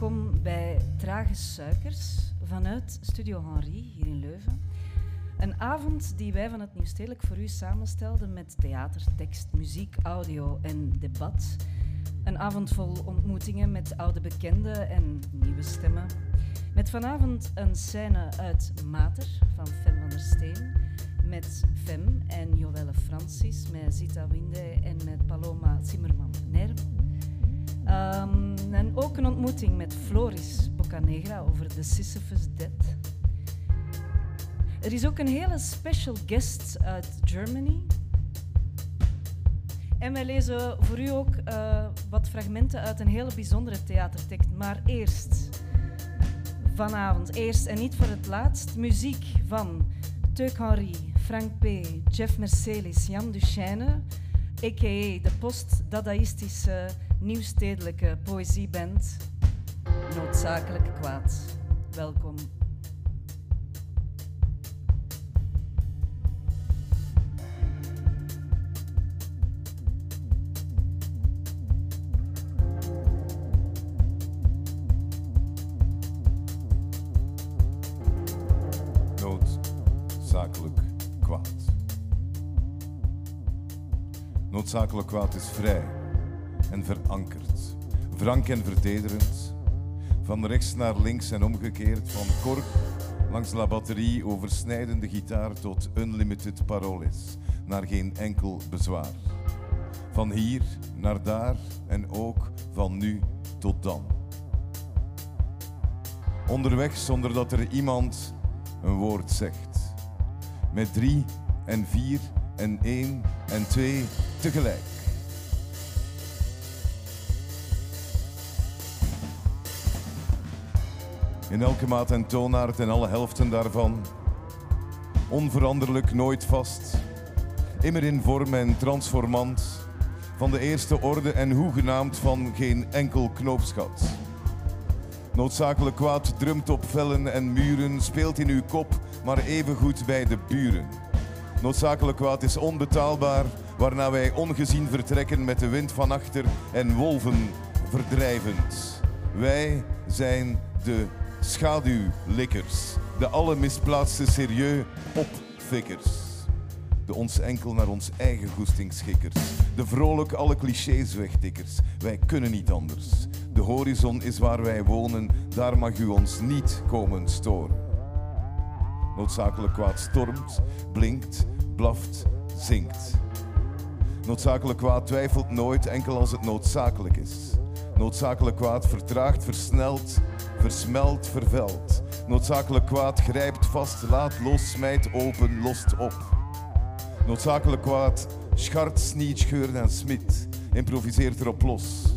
Welkom bij Trage Suikers vanuit Studio Henri hier in Leuven. Een avond die wij van het Nieuwstedelijk voor u samenstelden met theater, tekst, muziek, audio en debat. Een avond vol ontmoetingen met oude bekenden en nieuwe stemmen. Met vanavond een scène uit Mater van Fem van der Steen. Met Fem en Joelle Francis, met Zita Winde en met Paloma Zimmerman-Nerm. Um, en ook een ontmoeting met Floris Boccanegra over de Sisyphus Death. Er is ook een hele special guest uit Germany. En wij lezen voor u ook uh, wat fragmenten uit een hele bijzondere theatertekst. Maar eerst, vanavond, eerst en niet voor het laatst, muziek van Teuk Henry, Frank P., Jeff Mercelis, Jan Duchesne, a.k.a. de post-dadaïstische nieuwstedelijke poëzieband Noodzakelijk Kwaad. Welkom. Noodzakelijk kwaad. Noodzakelijk kwaad is vrij en verankerd. Frank en vertederend. Van rechts naar links en omgekeerd. Van kork langs la batterie oversnijdende gitaar tot unlimited paroles. Naar geen enkel bezwaar. Van hier naar daar en ook van nu tot dan. Onderweg zonder dat er iemand een woord zegt. Met drie en vier en één en twee tegelijk. In elke maat en toonaard en alle helften daarvan. Onveranderlijk, nooit vast. Immer in vorm en transformant. Van de eerste orde en hoegenaamd van geen enkel knoopsgat. Noodzakelijk kwaad drumt op vellen en muren, speelt in uw kop, maar evengoed bij de buren. Noodzakelijk kwaad is onbetaalbaar, waarna wij ongezien vertrekken met de wind van achter en wolven verdrijvend. Wij zijn de schaduwlikkers, de alle misplaatste serieus opfikkers. De ons enkel naar ons eigen goesting schikkers, de vrolijk alle clichés wegtikkers. Wij kunnen niet anders. De horizon is waar wij wonen, daar mag u ons niet komen storen. Noodzakelijk kwaad stormt, blinkt, blaft, zingt. Noodzakelijk kwaad twijfelt nooit enkel als het noodzakelijk is. Noodzakelijk kwaad vertraagt, versnelt, versmelt, vervelt. Noodzakelijk kwaad grijpt vast, laat los, smijt open, lost op. Noodzakelijk kwaad schart, sniet, scheurt en smit, improviseert erop los.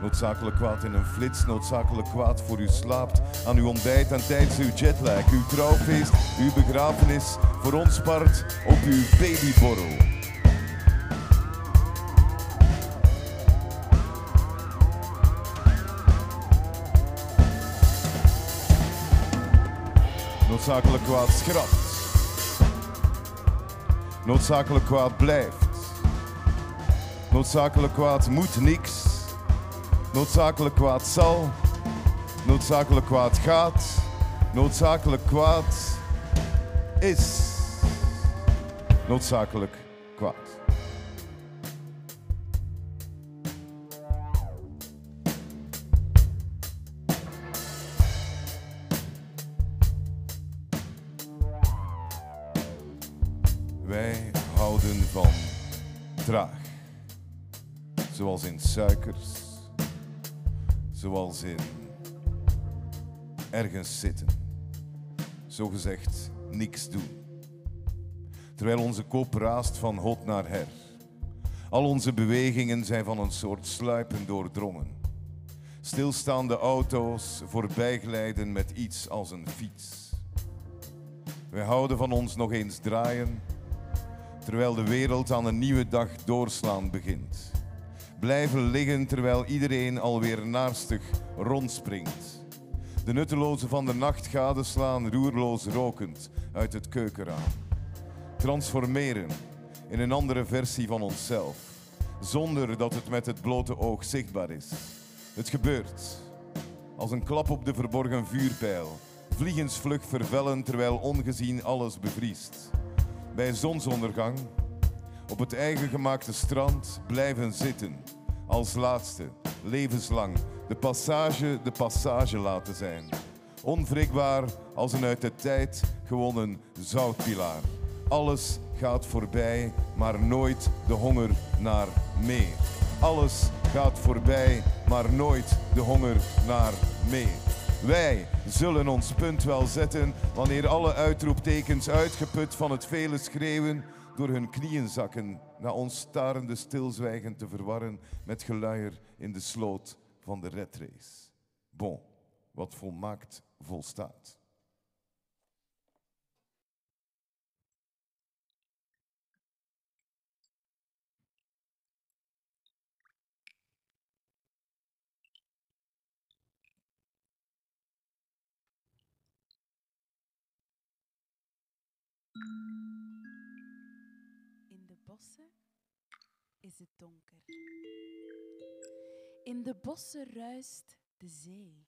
Noodzakelijk kwaad in een flits, noodzakelijk kwaad voor u slaapt, aan uw ontbijt en tijdens uw jetlag, uw trouwfeest, uw begrafenis, voor ons part op uw babyborrel. Noodzakelijk kwaad schrapt. Noodzakelijk kwaad blijft. Noodzakelijk kwaad moet niks. Noodzakelijk kwaad zal. Noodzakelijk kwaad gaat. Noodzakelijk kwaad is. Noodzakelijk Zoals in ergens zitten. Zogezegd niks doen. Terwijl onze kop raast van hot naar her. Al onze bewegingen zijn van een soort sluipen doordrongen. Stilstaande auto's voorbijglijden met iets als een fiets. Wij houden van ons nog eens draaien, terwijl de wereld aan een nieuwe dag doorslaan begint. Blijven liggen terwijl iedereen alweer naarstig rondspringt. De nutteloze van de nacht gadeslaan, roerloos rokend uit het keukenraam. Transformeren in een andere versie van onszelf. zonder dat het met het blote oog zichtbaar is. Het gebeurt. Als een klap op de verborgen vuurpijl, vliegensvlug vervellen terwijl ongezien alles bevriest. Bij zonsondergang, op het eigen gemaakte strand, blijven zitten. Als laatste, levenslang, de passage de passage laten zijn. Onwrikbaar als een uit de tijd gewonnen zoutpilaar. Alles gaat voorbij, maar nooit de honger naar meer. Alles gaat voorbij, maar nooit de honger naar meer. Wij zullen ons punt wel zetten wanneer alle uitroeptekens uitgeput van het vele schreeuwen door hun knieën zakken, na ons starende stilzwijgen te verwarren met geluier in de sloot van de redrace. Bon, wat volmaakt volstaat. Bossen is het donker. In de bossen ruist de zee.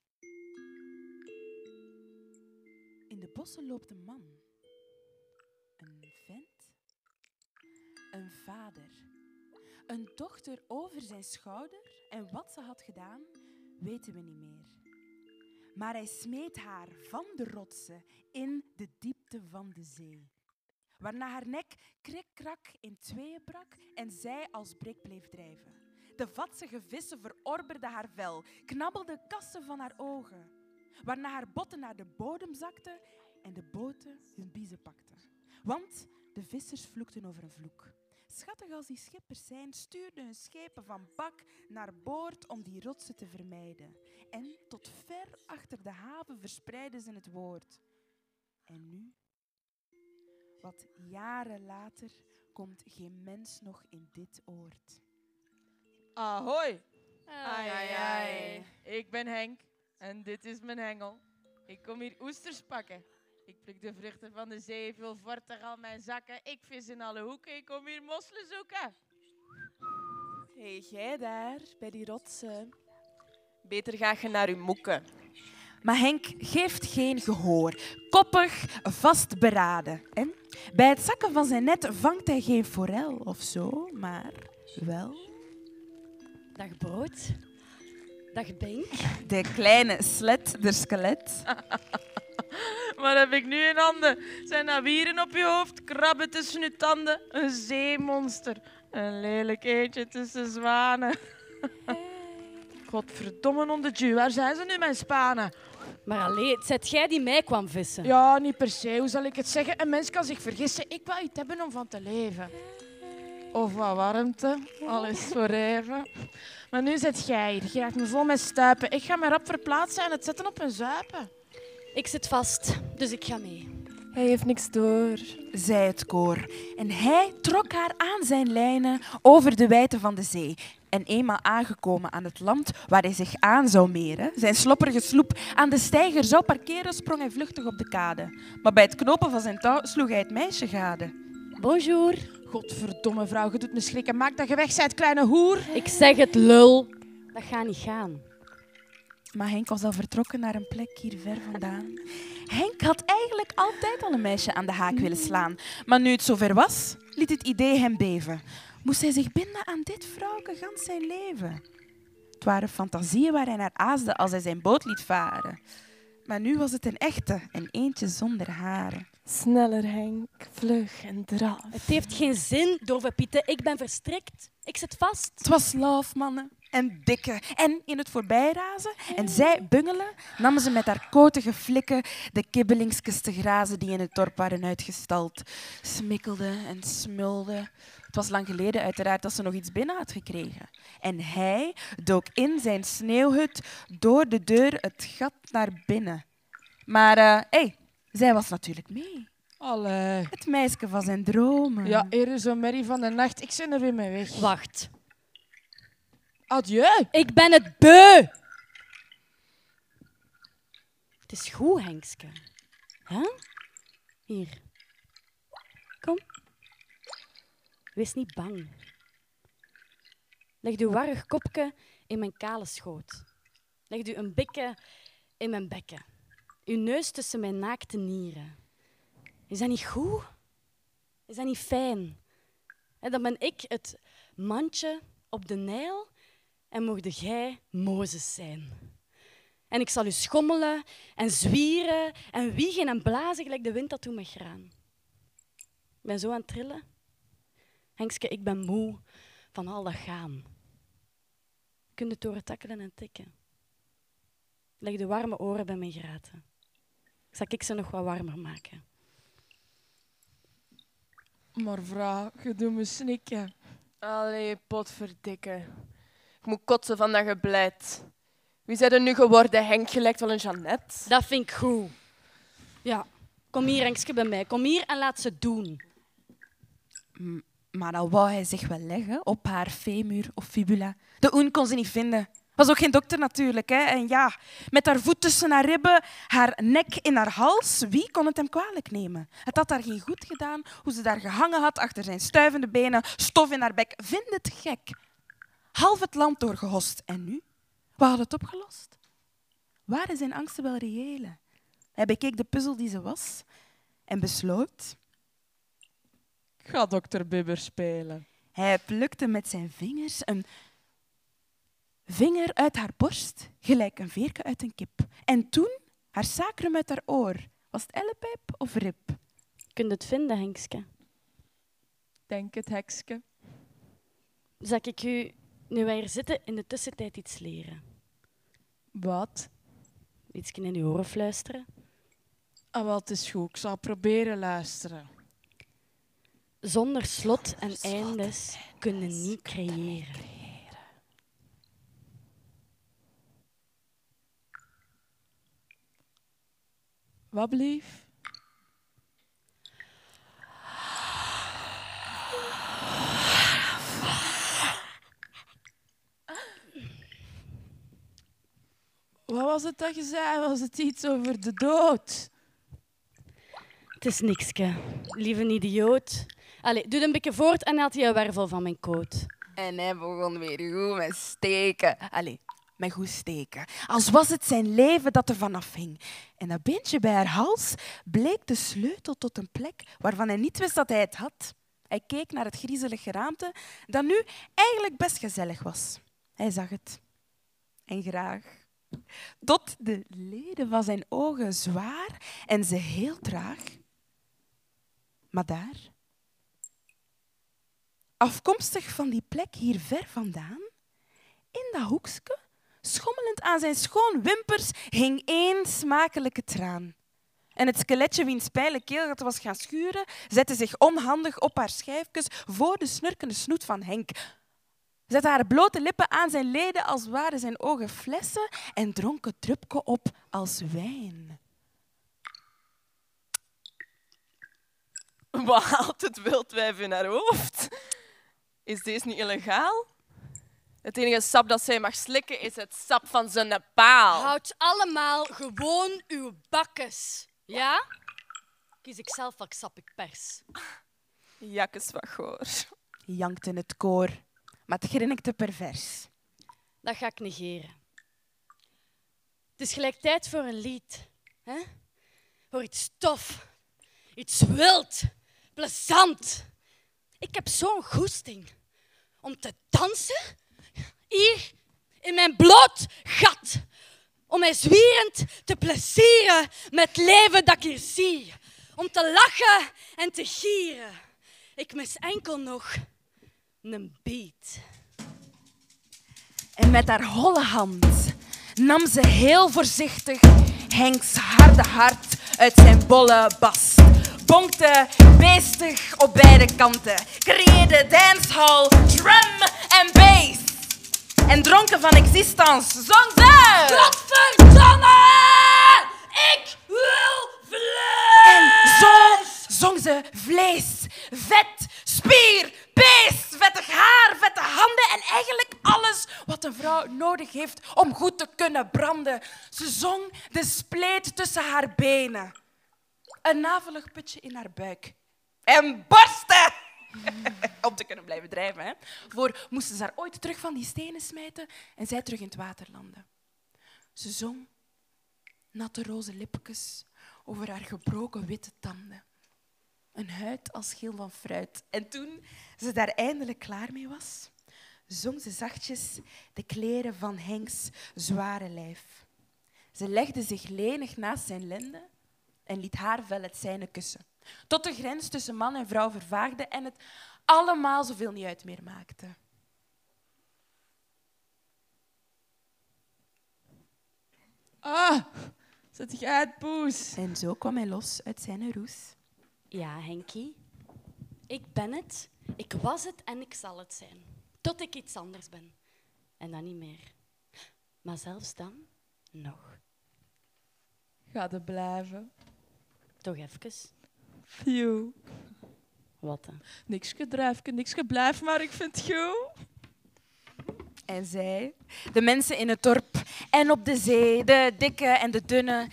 In de bossen loopt een man. Een vent. Een vader. Een dochter over zijn schouder. En wat ze had gedaan, weten we niet meer. Maar hij smeet haar van de rotsen in de diepte van de zee waarna haar nek krik-krak in tweeën brak en zij als brik bleef drijven. De vatsige vissen verorberden haar vel, knabbelden kassen van haar ogen, waarna haar botten naar de bodem zakten en de boten hun biezen pakten. Want de vissers vloekten over een vloek. Schattig als die schippers zijn, stuurden hun schepen van bak naar boord om die rotsen te vermijden. En tot ver achter de haven verspreidden ze het woord. En nu wat jaren later komt geen mens nog in dit oord. Ahoy! Ai, ai, ai. Ik ben Henk en dit is mijn hengel. Ik kom hier oesters pakken. Ik pluk de vruchten van de zee, vul vortig al mijn zakken. Ik vis in alle hoeken, ik kom hier mosselen zoeken. Hé, hey, jij daar, bij die rotsen. Beter ga je naar uw moeken. Maar Henk geeft geen gehoor. Koppig, vastberaden. En bij het zakken van zijn net vangt hij geen forel of zo, maar wel... Dag brood. Dag Benk. De kleine slet, de skelet. Wat heb ik nu in handen? Zijn dat wieren op je hoofd? Krabben tussen je tanden? Een zeemonster. Een lelijk eentje tussen zwanen. Godverdomme onder waar zijn ze nu, mijn spanen? Maar alleen, het zet jij die mij kwam vissen. Ja, niet per se. Hoe zal ik het zeggen? Een mens kan zich vergissen. Ik wil iets hebben om van te leven. Of wat warmte, al is voor even. Maar nu zit jij hier. Je gaat me vol met stuipen. Ik ga me rap verplaatsen en het zetten op een zuipen. Ik zit vast, dus ik ga mee. Hij heeft niks door, zei het koor. En hij trok haar aan zijn lijnen over de wijte van de zee. En eenmaal aangekomen aan het land waar hij zich aan zou meren, zijn slopperige sloep aan de steiger zou parkeren, sprong hij vluchtig op de kade. Maar bij het knopen van zijn touw sloeg hij het meisje gade. Bonjour. Godverdomme vrouw, je doet me schrikken. Maak dat je weg bent, kleine hoer. Ik zeg het, lul. Dat gaat niet gaan. Maar Henk was al vertrokken naar een plek hier ver vandaan. Henk had eigenlijk altijd al een meisje aan de haak willen slaan. Maar nu het zover was, liet het idee hem beven. Moest hij zich binden aan dit vrouwke gans zijn leven? Het waren fantasieën waar hij naar aasde als hij zijn boot liet varen. Maar nu was het een echte en eentje zonder haren. Sneller, Henk. Vlug en draf. Het heeft geen zin, dove Pieten. Ik ben verstrikt. Ik zit vast. Het was love, mannen. En dikke. En in het voorbijrazen en zij bungelen, namen ze met haar kotige flikken de kibbelingsjes te grazen die in het dorp waren uitgestald. Smikkelde en smulde. Het was lang geleden uiteraard dat ze nog iets binnen had gekregen. En hij dook in zijn sneeuwhut door de deur het gat naar binnen. Maar hé, uh, hey, zij was natuurlijk mee. Allee. Het meisje van zijn dromen. Ja, eerder zo'n merrie van de nacht. Ik ben er weer mee weg. Wacht. Adieu. Ik ben het beu. Het is goed, Henkske. Huh? Hier. Kom. Wees niet bang. Leg uw warrig kopje in mijn kale schoot. Leg u een bikke in mijn bekken. Uw neus tussen mijn naakte nieren. Is dat niet goed? Is dat niet fijn? Dan ben ik het mandje op de Nijl en mocht jij Mozes zijn. En ik zal u schommelen en zwieren en wiegen en blazen gelijk de wind dat doet met graan. Ik ben zo aan het trillen. Henkske, ik ben moe van al dat gaan. Kun je het horen takkelen en tikken? Leg de warme oren bij mijn graten. Zal ik ze nog wat warmer maken? Maar vrouw, je doet me snikken. Allee, potverdikke. Ik moet kotsen van dat gebleid. Wie zijn er nu geworden? Henk gelijkt wel een Jeannette. Dat vind ik goed. Ja, kom hier, Henkske, bij mij. Kom hier en laat ze doen. Maar al wou hij zich wel leggen op haar femur of fibula. De oen kon ze niet vinden. Was ook geen dokter natuurlijk. Hè? En ja, met haar voet tussen haar ribben, haar nek in haar hals, wie kon het hem kwalijk nemen? Het had haar geen goed gedaan hoe ze daar gehangen had achter zijn stuivende benen, stof in haar bek. Vind het gek. Half het land doorgehost. En nu? Wat had het opgelost? Waren zijn angsten wel reële? Hij bekeek de puzzel die ze was en besloot Ik ga dokter Bibber spelen. Hij plukte met zijn vingers een vinger uit haar borst, gelijk een veerke uit een kip. En toen haar sacrum uit haar oor. Was het ellepijp of rib? Kun je het vinden, Henkske? Denk het, hekske. Zal ik u, nu wij hier zitten, in de tussentijd iets leren? Wat? Iets in uw oren fluisteren? Ah, wel, het is goed. Ik zal proberen luisteren. Zonder slot en eindes kunnen niet creëren. Wat blief? Was het dat je zei? Was het iets over de dood? Het is nikske. Lieve idioot. Allee, doe een beetje voort en haalt hij een wervel van mijn koot. En hij begon weer goed met steken. Allee, met goed steken. Als was het zijn leven dat er vanaf hing. En dat beentje bij haar hals bleek de sleutel tot een plek waarvan hij niet wist dat hij het had. Hij keek naar het griezelige geraamte dat nu eigenlijk best gezellig was. Hij zag het. En graag. Tot de leden van zijn ogen zwaar en ze heel traag. Maar daar, afkomstig van die plek hier ver vandaan, in dat hoekje, schommelend aan zijn schoon wimpers, hing één smakelijke traan. En het skeletje wiens pijlen keelgat was gaan schuren, zette zich onhandig op haar schijfjes voor de snurkende snoet van Henk. Zette haar blote lippen aan zijn leden als waren zijn ogen flessen en dronk het drupje op als wijn. Wat haalt het wildwijf in haar hoofd? Is deze niet illegaal? Het enige sap dat zij mag slikken is het sap van zijn paal. Houd allemaal gewoon uw bakkes. Ja? Kies ik zelf welk sap ik pers. Jakkes van goor. Jankte het koor, maar het grinnikte pervers. Dat ga ik negeren. Het is gelijk tijd voor een lied. Hè? Voor iets tof. Iets wild. Plezant. Ik heb zo'n goesting om te dansen. Hier in mijn bloot gat. Om mij zwierend te plezieren met het leven dat ik hier zie. Om te lachen en te gieren. Ik mis enkel nog een beat. En met haar holle hand nam ze heel voorzichtig Henks harde hart uit zijn bolle bast. Bonkte beestig op beide kanten, creëerde dancehall, drum en bass. En dronken van existence zong ze... Godverdomme! Ik wil vlees! En zo zong ze vlees, vet, spier, beest, vettig haar, vette handen en eigenlijk alles wat een vrouw nodig heeft om goed te kunnen branden. Ze zong de spleet tussen haar benen, een navelig putje in haar buik en barstte Om te kunnen blijven drijven. Voor moesten ze daar ooit terug van die stenen smijten en zij terug in het water landen. Ze zong natte roze lipjes over haar gebroken witte tanden. Een huid als schil van fruit. En toen ze daar eindelijk klaar mee was, zong ze zachtjes de kleren van Henks zware lijf. Ze legde zich lenig naast zijn lenden en liet haar vel het zijne kussen. Tot de grens tussen man en vrouw vervaagde en het allemaal zoveel niet uit meer maakte. Ah, zet je uit, poes. En zo kwam hij los uit zijn roes. Ja, Henkie. Ik ben het, ik was het en ik zal het zijn. Tot ik iets anders ben. En dan niet meer. Maar zelfs dan nog. Ga er blijven. Toch even. Phew. Wat dan? Niks gedrijfje, niks geblijf, maar ik vind het goed. En zij, de mensen in het dorp en op de zee, de dikke en de dunne,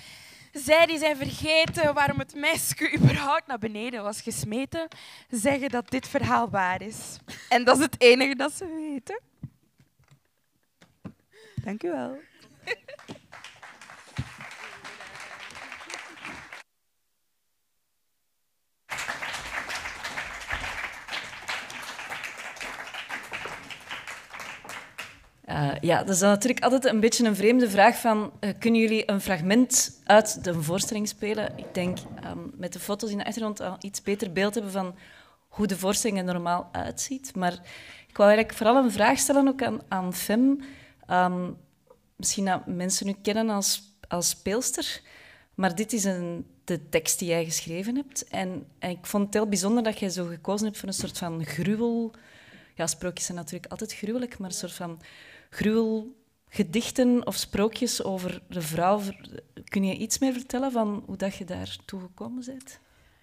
zij die zijn vergeten waarom het meisje überhaupt naar beneden was gesmeten, zeggen dat dit verhaal waar is. En dat is het enige dat ze weten. Dank u wel. Uh, ja, dat is dan natuurlijk altijd een beetje een vreemde vraag van... Uh, kunnen jullie een fragment uit de voorstelling spelen? Ik denk um, met de foto's in de achtergrond al iets beter beeld hebben van hoe de voorstelling er normaal uitziet. Maar ik wou eigenlijk vooral een vraag stellen ook aan, aan Fem. Um, misschien dat mensen u kennen als, als speelster, maar dit is een, de tekst die jij geschreven hebt. En, en ik vond het heel bijzonder dat jij zo gekozen hebt voor een soort van gruwel... Ja, sprookjes zijn natuurlijk altijd gruwelijk, maar een soort van gruwelgedichten of sprookjes over de vrouw. Kun je iets meer vertellen van hoe dat je daartoe gekomen bent?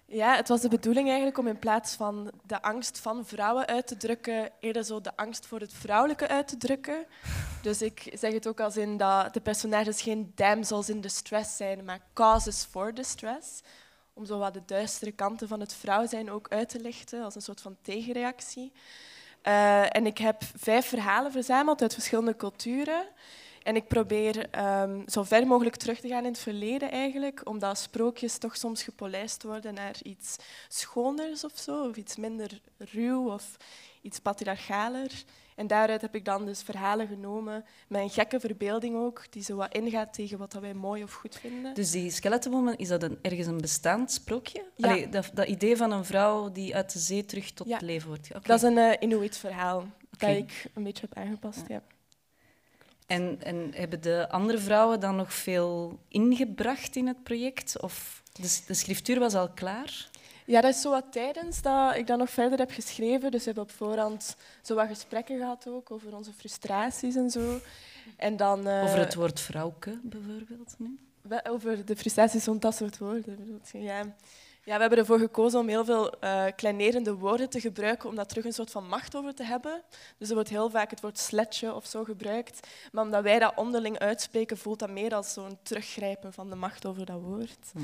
Ja, het was de bedoeling eigenlijk om in plaats van de angst van vrouwen uit te drukken, eerder zo de angst voor het vrouwelijke uit te drukken. Dus ik zeg het ook als in dat de personages geen damsels in distress zijn, maar causes for distress. Om zo wat de duistere kanten van het vrouw zijn ook uit te lichten, als een soort van tegenreactie. Uh, en ik heb vijf verhalen verzameld uit verschillende culturen. En ik probeer um, zo ver mogelijk terug te gaan in het verleden eigenlijk, omdat sprookjes toch soms gepolijst worden naar iets schoners of zo, of iets minder ruw of iets patriarchaler. En daaruit heb ik dan dus verhalen genomen, met een gekke verbeelding ook, die zo wat ingaat tegen wat wij mooi of goed vinden. Dus die skeletonwoman, is dat een, ergens een bestaand sprookje? Ja. Allee, dat, dat, idee van een vrouw die uit de zee terug tot ja. leven wordt. Okay. Dat is een uh, Inuit-verhaal, okay. dat ik een beetje heb aangepast, ja. ja. En, en, hebben de andere vrouwen dan nog veel ingebracht in het project? Of de, de schriftuur was al klaar? Ja, dat is zo wat tijdens dat ik dat nog verder heb geschreven. Dus we hebben op voorhand zo wat gesprekken gehad ook over onze frustraties en zo. En dan, uh, over het woord vrouwke bijvoorbeeld? Nee? Over de frustraties rond dat soort woorden. Ja. Ja, we hebben ervoor gekozen om heel veel uh, kleinerende woorden te gebruiken om daar terug een soort van macht over te hebben. Dus er wordt heel vaak het woord sletje of zo gebruikt. Maar omdat wij dat onderling uitspreken, voelt dat meer als zo'n teruggrijpen van de macht over dat woord. Hm.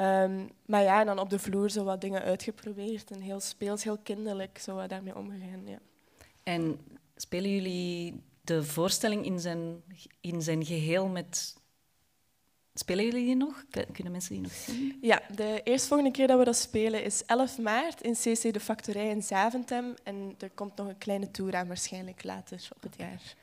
Um, maar ja, en dan op de vloer zo wat dingen uitgeprobeerd. En heel speels, heel kinderlijk zo wat daarmee omgegaan. Ja. En spelen jullie de voorstelling in zijn, in zijn geheel met... Spelen jullie die nog? Kunnen mensen die nog zien? Ja, de eerstvolgende keer dat we dat spelen is 11 maart in CC De Factorij in Zaventem. En er komt nog een kleine tour aan waarschijnlijk later op het jaar.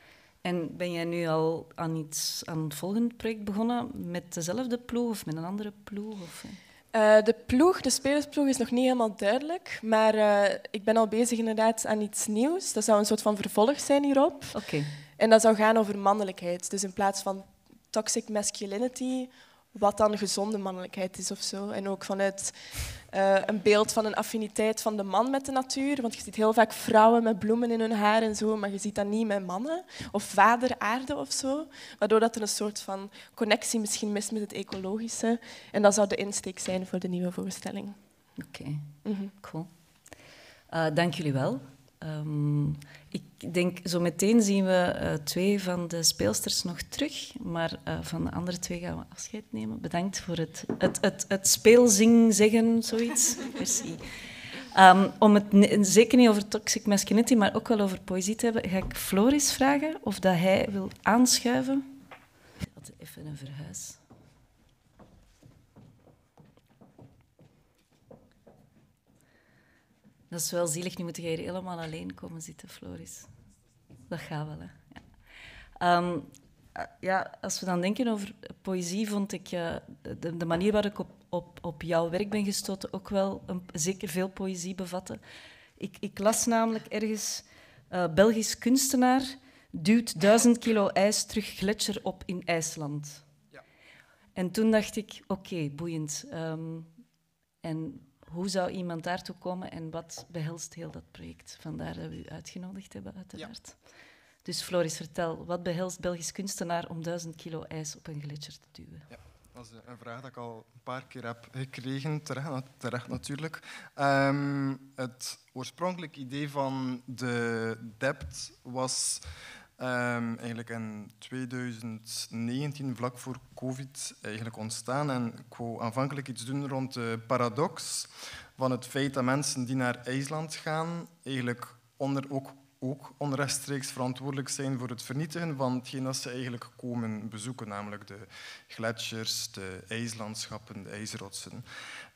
En ben jij nu al aan iets aan het volgende project begonnen met dezelfde ploeg of met een andere ploeg? Of, uh, de ploeg, de spelersploeg, is nog niet helemaal duidelijk. Maar uh, ik ben al bezig inderdaad aan iets nieuws. Dat zou een soort van vervolg zijn hierop. Okay. En dat zou gaan over mannelijkheid. Dus in plaats van toxic masculinity wat dan gezonde mannelijkheid is of zo. En ook vanuit uh, een beeld van een affiniteit van de man met de natuur. Want je ziet heel vaak vrouwen met bloemen in hun haar en zo, maar je ziet dat niet met mannen. Of vader aarde of zo. Waardoor dat er een soort van connectie misschien mist met het ecologische. En dat zou de insteek zijn voor de nieuwe voorstelling. Oké, okay. mm -hmm. cool. Uh, dank jullie wel. Um, ik denk, zo meteen zien we uh, twee van de speelsters nog terug, maar uh, van de andere twee gaan we afscheid nemen. Bedankt voor het, het, het, het speelzing zeggen, zoiets. Merci. Ehm, om het zeker niet over toxic masculinity, maar ook wel over poëzie te hebben, ga ik Floris vragen of dat hij wil aanschuiven. Even een verhuis. Dat is wel zielig, nu moet jij hier helemaal alleen komen zitten, Floris. Dat gaat wel, hè. Ja. Ehm, eh, ja, als we dan denken over poëzie, vond ik uh, de, de, manier waarop ik op, op, op jouw werk ben gestoten ook wel een, zeker veel poëzie bevatten. Ik, ik las namelijk ergens uh, Belgisch kunstenaar duwt duizend kilo ijs terug gletsjer op in IJsland. Ja. En toen dacht ik, oké, boeiend. Um, en hoe zou iemand daartoe komen en wat behelst heel dat project? Vandaar dat we u uitgenodigd hebben, uiteraard. Ja. Dus Floris, vertel, wat behelst Belgisch kunstenaar om duizend kilo ijs op een gletsjer te duwen? Ja. Dat is een vraag die ik al een paar keer heb gekregen, terecht, terecht natuurlijk. Um, het oorspronkelijke idee van de DEPT was um, eigenlijk in 2019, vlak voor COVID, eigenlijk ontstaan. En ik wou aanvankelijk iets doen rond de paradox van het feit dat mensen die naar IJsland gaan, eigenlijk onder, ook ook onrechtstreeks verantwoordelijk zijn voor het vernietigen van hetgeen dat ze eigenlijk komen bezoeken, namelijk de gletsjers, de ijslandschappen, de ijsrotsen.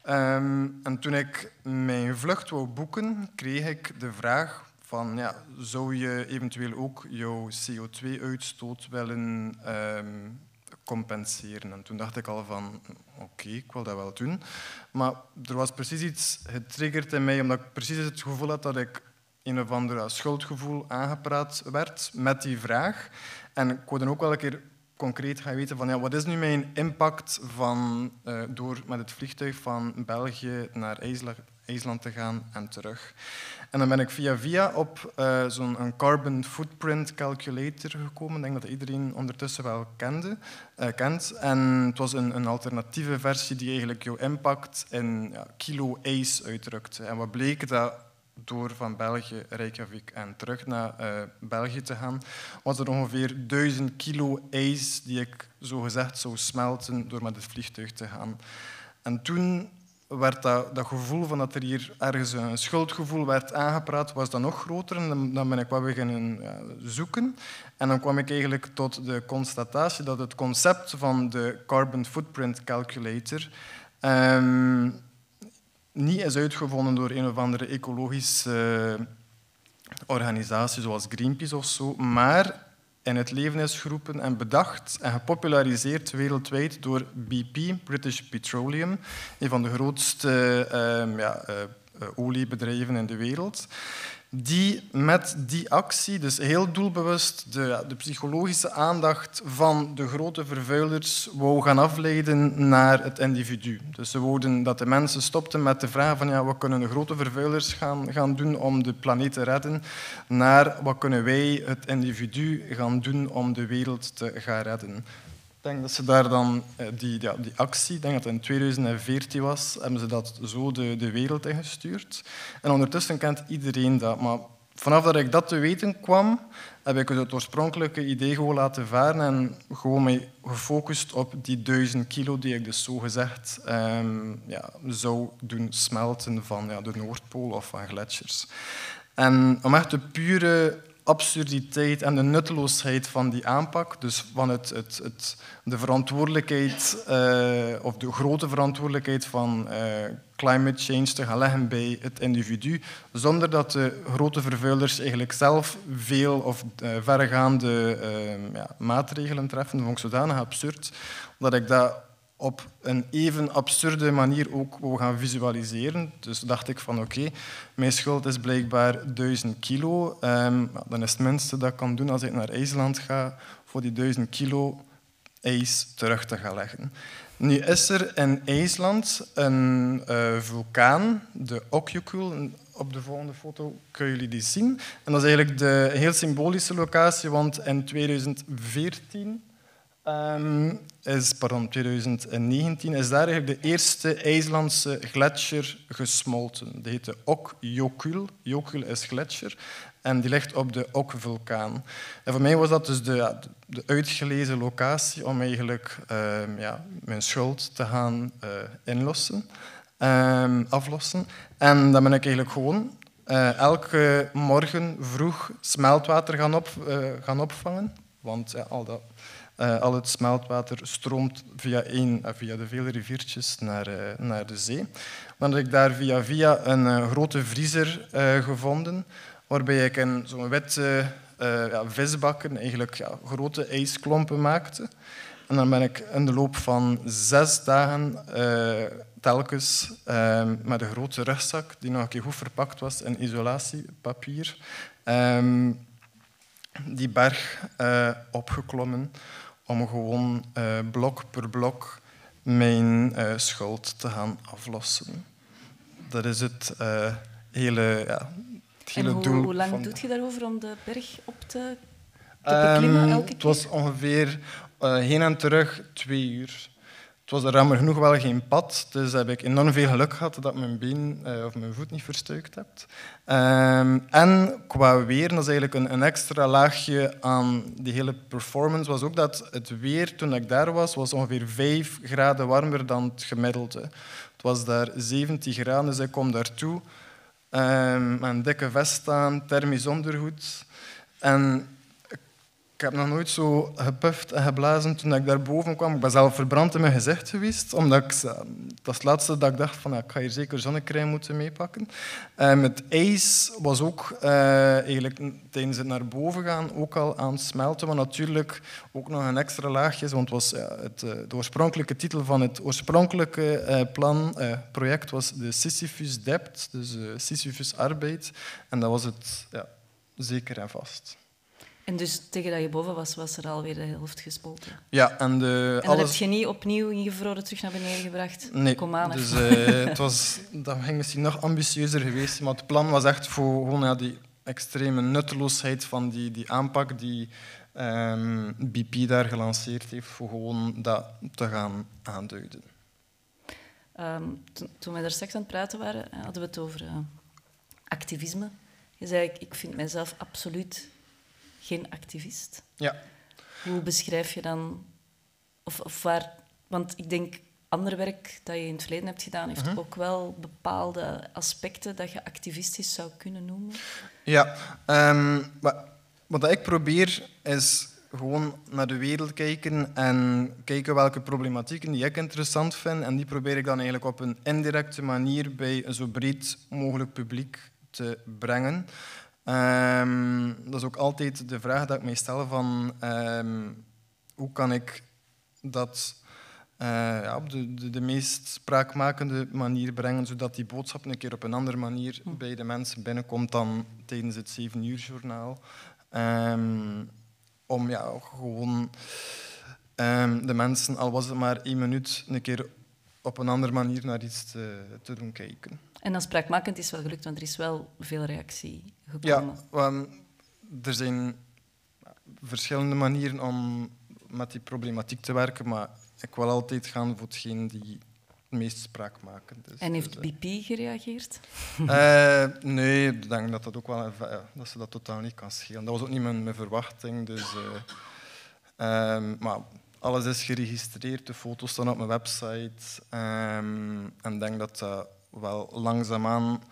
Um, en toen ik mijn vlucht wou boeken, kreeg ik de vraag van, ja, zou je eventueel ook jouw CO2-uitstoot willen um, compenseren? En toen dacht ik al van, oké, ik wil dat wel doen. Maar er was precies iets getriggerd in mij, omdat ik precies het gevoel had dat ik een of ander schuldgevoel aangepraat werd met die vraag. En ik wilde ook wel een keer concreet gaan weten van ja, wat is nu mijn impact van, uh, door met het vliegtuig van België naar IJsland te gaan en terug. En dan ben ik via via op uh, zo'n carbon footprint calculator gekomen. Ik denk dat iedereen ondertussen wel kende, uh, kent. En het was een, een, alternatieve versie die eigenlijk jouw impact in ja, kilo ijs uitdrukte. En wat bleek dat door van België, Reykjavik en terug naar uh, België te gaan, was er ongeveer 1000 kilo ijs die ik zogezegd zou smelten door met het vliegtuig te gaan. En toen werd dat, dat gevoel van dat er hier ergens een schuldgevoel werd aangepraat, was dat nog groter. En dan, ben ik wat beginnen zoeken. En dan kwam ik eigenlijk tot de constatatie dat het concept van de Carbon Footprint Calculator um, niet is uitgevonden door een of andere ecologische organisatie zoals Greenpeace of zo, maar in het leven is geroepen en bedacht en gepopulariseerd wereldwijd door BP, British Petroleum, een van de grootste uh, ja, uh, oliebedrijven in de wereld die met die actie, dus heel doelbewust, de, de, psychologische aandacht van de grote vervuilers wou gaan afleiden naar het individu. Dus ze wouden dat de mensen stopten met de vraag van ja, wat kunnen de grote vervuilers gaan, gaan doen om de planeet te redden, naar wat kunnen wij, het individu, gaan doen om de wereld te gaan redden. Denk dat ze daar dan eh, die, ja, die actie, denk dat het in 2014 was, hebben ze dat zo de, de wereld ingestuurd. En ondertussen kent iedereen dat. Maar vanaf dat ik dat te weten kwam, heb ik het oorspronkelijke idee gewoon laten varen en gewoon mij gefocust op die duizend kilo die ik dus zo gezegd um, ja, zou doen smelten van ja, de Noordpool of van gletsjers. En om echt de pure absurditeit en de nutteloosheid van die aanpak, dus van het, het, het de verantwoordelijkheid uh, of de grote verantwoordelijkheid van uh, climate change te gaan leggen bij het individu, zonder dat de grote vervuilers eigenlijk zelf veel of uh, verregaande ja, maatregelen treffen. Vond ik zodanig absurd dat ik dat op een even absurde manier ook wou gaan visualiseren. Dus dacht ik van oké, mijn schuld is blijkbaar 1000 kilo. Um, dan is het minste dat ik kan doen als ik naar IJsland ga, voor die 1000 kilo ijs terug te gaan leggen. Nu is er in IJsland een uh, vulkaan, de Okyukul. Op de volgende foto kunnen jullie die zien. En dat is eigenlijk de heel symbolische locatie, want in 2014 um, is, pardon, 2019 is daar eigenlijk de eerste IJslandse gletsjer gesmolten. Die heet de Ok-Jokul. Jokul is gletsjer. En die ligt op de Ok-vulkaan. En voor mij was dat dus de, de uitgelezen locatie om eigenlijk uh, ja, mijn schuld te gaan uh, inlossen. ehm, aflossen. En dan ben ik eigenlijk gewoon eh, elke morgen vroeg smeltwater gaan, op, eh, gaan opvangen. Want al, dat, eh, al het smeltwater stroomt via, één, eh, via de vele riviertjes naar, eh, naar de zee. Dan heb ik daar via via een grote vriezer gevonden, waarbij ik in zo'n witte ja, visbakken eigenlijk ja, grote ijsklompen maakte. En dan ben ik in de loop van zes dagen telkens eh, met een grote rugzak, die nog een keer goed verpakt was in isolatiepapier, ehm, die berg opgeklommen om gewoon eh, blok per blok mijn eh, schuld te gaan aflossen. Dat is het eh, hele, ja, het En hele hoe, doel. hoe lang van doet je daarover om de berg op te, te beklimmen Ehm, elke Het was ongeveer heen en terug twee uur. Het was er jammer genoeg wel geen pad, dus heb ik enorm veel geluk gehad dat mijn been eh, of mijn voet niet verstuikt heb. Ehm, en qua weer, dat is eigenlijk een, een extra laagje aan die hele performance, was ook dat het weer toen ik daar was, was ongeveer 5 graden warmer dan het gemiddelde. Het was daar 17 graden, dus ik kom daartoe ehm, met een dikke vest aan, thermisch ondergoed. En ik heb nog nooit zo gepuft en geblazen toen ik daar boven kwam. Ik ben zelf verbrand in mijn gezicht geweest, omdat ik, dat het laatste dat ik dacht van ik ga hier zeker zonnecrème moeten meepakken. Um, het ijs was ook eh, eigenlijk tijdens het naar boven gaan ook al aan het smelten, maar natuurlijk ook nog een extra laagje, want het was, het, eh, de oorspronkelijke titel van het oorspronkelijke eh, plan, eh, project was de Sisyphus Debt, dus eh, Sisyphus Arbeid. En dat was het ja, zeker en vast. En dus tegen dat je boven was, was er alweer de helft gesmolten. Ja, en, de, En dat alles... heb je niet opnieuw ingevroren terug naar beneden gebracht? Nee, Kom aan, dus eh, het was, dat ging misschien nog ambitieuzer geweest, maar het plan was echt voor gewoon, ja, die extreme nutteloosheid van die, die aanpak die ehm, BP daar gelanceerd heeft, voor gewoon dat te gaan aanduiden. Ehm, toen, toen wij daar straks aan het praten waren, eh, hadden we het over eh, activisme. Je zei, ik, ik vind mijzelf absoluut geen activist. Ja. Hoe beschrijf je dan... Of, of waar... Want ik denk, ander werk dat je in het verleden hebt gedaan, heeft Mhm. ook wel bepaalde aspecten dat je activistisch zou kunnen noemen. Ja, wat, wat ik probeer is gewoon naar de wereld kijken en kijken welke problematieken die ik interessant vind. En die probeer ik dan eigenlijk op een indirecte manier bij een zo breed mogelijk publiek te brengen. Ehm, dat is ook altijd de vraag dat ik mij stel van ehm, hoe kan ik dat eh, ja, op de, de, de meest spraakmakende manier brengen, zodat die boodschap een keer op een andere manier bij de mensen binnenkomt dan tijdens het 7 uur journaal. Ehm, om ja, gewoon de mensen, al was het maar één minuut, een keer op een andere manier naar iets te, te doen kijken. En dan spraakmakend is wel gelukt, want er is wel veel reactie Ja, gekomen. want er zijn verschillende manieren om met die problematiek te werken, maar ik wil altijd gaan voor hetgeen die het meest spraakmakend is. En heeft Dus, BP gereageerd? eh, eh, nee, ik denk dat dat ook wel ja, dat ze dat totaal niet kan schelen. Dat was ook niet mijn, mijn verwachting. Dus, eh, ehm, maar alles is geregistreerd, de foto's staan op mijn website. ehm, en denk dat dat wel langzaamaan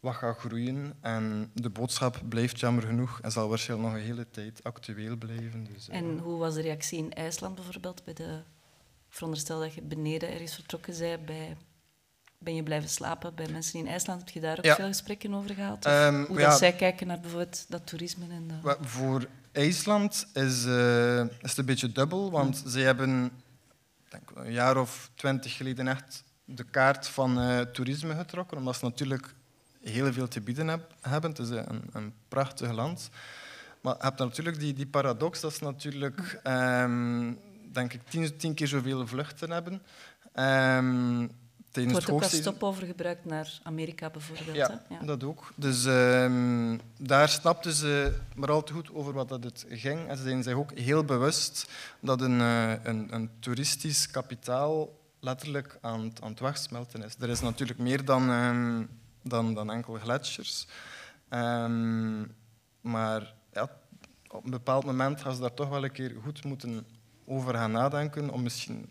wat gaat groeien. En de boodschap blijft jammer genoeg en zal waarschijnlijk nog een hele tijd actueel blijven. Dus, eh, En hoe was de reactie in IJsland bijvoorbeeld? Bij de, veronderstel dat je beneden ergens vertrokken zij bij... Ben je blijven slapen bij mensen in IJsland? Heb je daar ook Ja. veel gesprekken over gehad? Of Ehm, hoe ja. dat zij kijken naar bijvoorbeeld dat toerisme en dat... Voor IJsland is, eh, is een beetje dubbel, want zij hebben denk, een jaar of twintig geleden echt de kaart van eh, toerisme getrokken, omdat ze natuurlijk heel veel te bieden heb- hebben. Het is een, een prachtig land. Maar je hebt natuurlijk die, die paradox dat ze natuurlijk, ehm, denk ik, tien, tien keer zoveel vluchten hebben. Ehm, Wordt ook als stopover gebruikt naar Amerika bijvoorbeeld. Ja, hè? dat ook. Dus ehm, daar snapten ze maar al te goed over wat dat het ging. En ze zijn zich ook heel bewust dat een, eh, een, een toeristisch kapitaal letterlijk aan, het- aan het wegsmelten is. Er is natuurlijk meer dan, ehm, dan, dan enkel gletsjers. Ehm, maar ja, op een bepaald moment gaan ze daar toch wel een keer goed moeten over gaan nadenken om misschien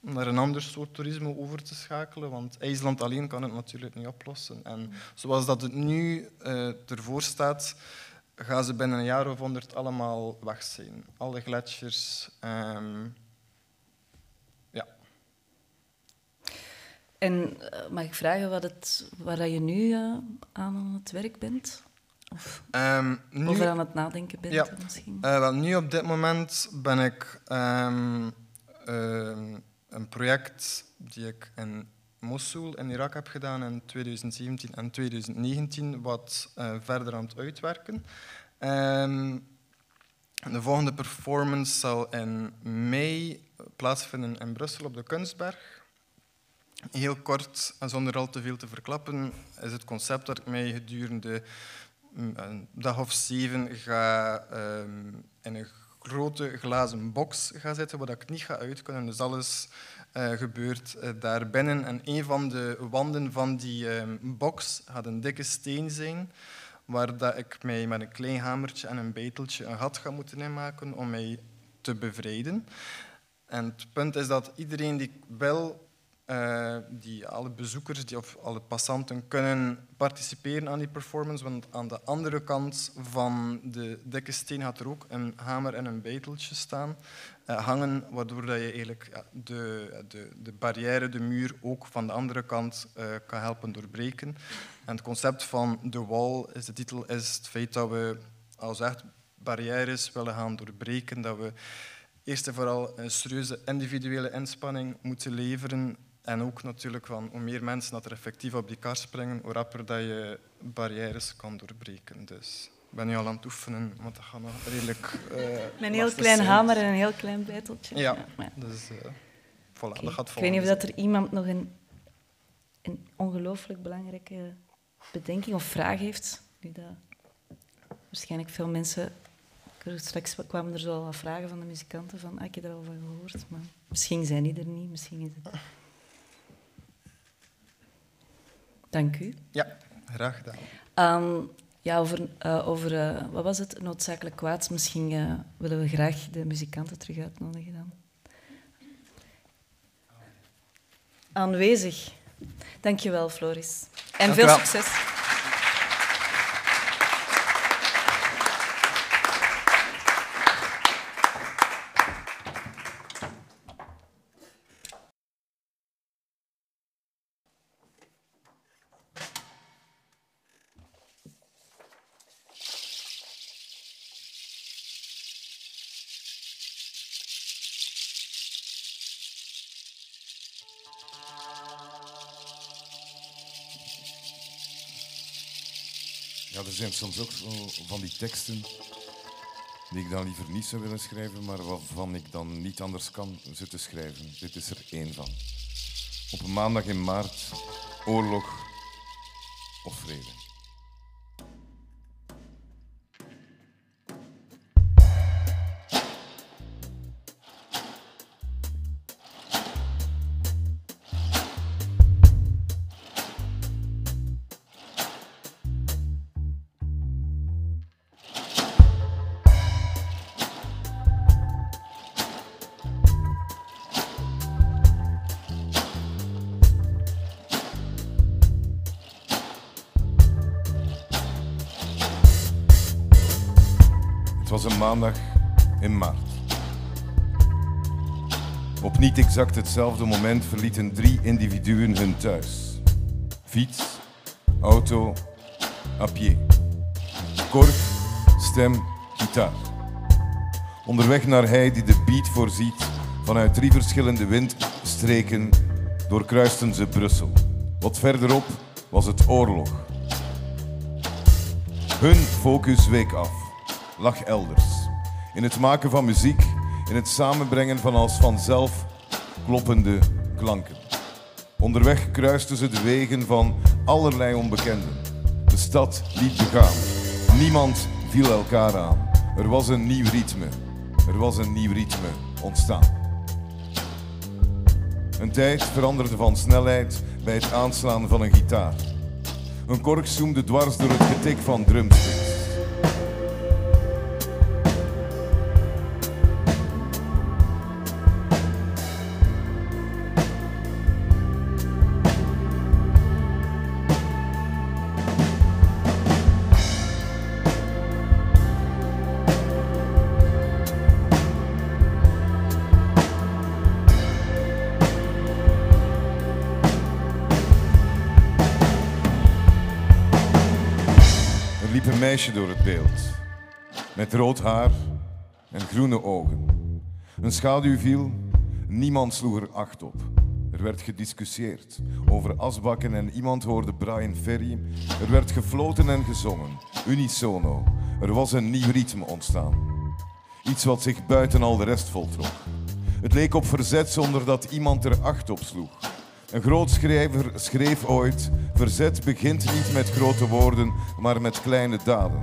naar een ander soort toerisme over te schakelen, want IJsland alleen kan het natuurlijk niet oplossen. En zoals dat het nu uh, ervoor staat, gaan ze binnen een jaar of honderd allemaal weg zijn. Alle gletsjers. Um, ja. En uh, mag ik vragen wat het, waar je nu uh, aan het werk bent? Of um, nu, over aan het nadenken bent ja, misschien? wel, nu op dit moment ben ik um, een project die ik in Mosul in Irak heb gedaan in 2017 en 2019 wat uh, verder aan het uitwerken. Um, de volgende performance zal in mei plaatsvinden in Brussel op de Kunstberg. Heel kort en zonder al te veel te verklappen is het concept dat ik mij gedurende mm, een dag of zeven ga um, in een grote glazen box ga zitten, waar ik niet ga uitkunnen. Dus alles uh, gebeurt uh, daar binnen. En een van de wanden van die um, box gaat een dikke steen zijn, waar dat ik mij met een klein hamertje en een beteltje een gat ga moeten inmaken om mij te bevrijden. En het punt is dat iedereen die wil uh, die alle bezoekers die, of alle passanten kunnen participeren aan die performance. Want aan de andere kant van de dikke steen gaat er ook een hamer en een beiteltje staan, uh, hangen, waardoor dat je eigenlijk ja, de, de, de barrière, de muur, ook van de andere kant uh, kan helpen doorbreken. En het concept van de wall, is de titel, is het feit dat we als echt barrières willen gaan doorbreken, dat we eerst en vooral een serieuze individuele inspanning moeten leveren en ook natuurlijk van hoe meer mensen dat er effectief op die kar springen, hoe rapper dat je barrières kan doorbreken. Dus ik ben nu al aan het oefenen, want dat gaat nog redelijk. Uh, Met een heel klein hamer en een heel klein beiteltje. Ja, ja. dus uh, voilà, okay. dat gaat Ik weet niet of dat er iemand nog een, een ongelooflijk belangrijke bedenking of vraag heeft. Nu dat waarschijnlijk veel mensen. Straks kwamen er zo al wat vragen van de muzikanten van, ah, ik heb er al van gehoord, maar misschien zijn die er niet, misschien is het... Dank u. Ja, graag gedaan. Um, ja, over, uh, over uh, wat was het? Noodzakelijk kwaad. Misschien uh, willen we graag de muzikanten terug uitnodigen dan. Aanwezig. Dankjewel, Floris. En Dank veel succes. Zijn soms ook van die teksten die ik dan liever niet zou willen schrijven, maar waarvan ik dan niet anders kan ze te schrijven. Dit is er één van. Op een maandag in maart, oorlog of vrede. Exact hetzelfde moment verlieten drie individuen hun thuis. Fiets, auto, à pied. Korf, stem, gitaar. Onderweg naar hij die de beat voorziet, vanuit drie verschillende windstreken doorkruisten ze Brussel. Wat verderop was het oorlog. Hun focus week af lag elders. In het maken van muziek, in het samenbrengen van als vanzelf kloppende klanken. Onderweg kruisten ze de wegen van allerlei onbekenden. De stad liet begaan. Niemand viel elkaar aan. Er was een nieuw ritme. Er was een nieuw ritme ontstaan. Een tijd veranderde van snelheid bij het aanslaan van een gitaar. Een kork zoemde dwars door het getik van drumsticks. Meisje door het beeld. Met rood haar en groene ogen. Een schaduw viel, niemand sloeg er acht op. Er werd gediscussieerd over asbakken en iemand hoorde Brian Ferry. Er werd gefloten en gezongen, unisono. Er was een nieuw ritme ontstaan. Iets wat zich buiten al de rest voltrok. Het leek op verzet zonder dat iemand er acht op sloeg. Een groot schrijver schreef ooit: Verzet begint niet met grote woorden, maar met kleine daden.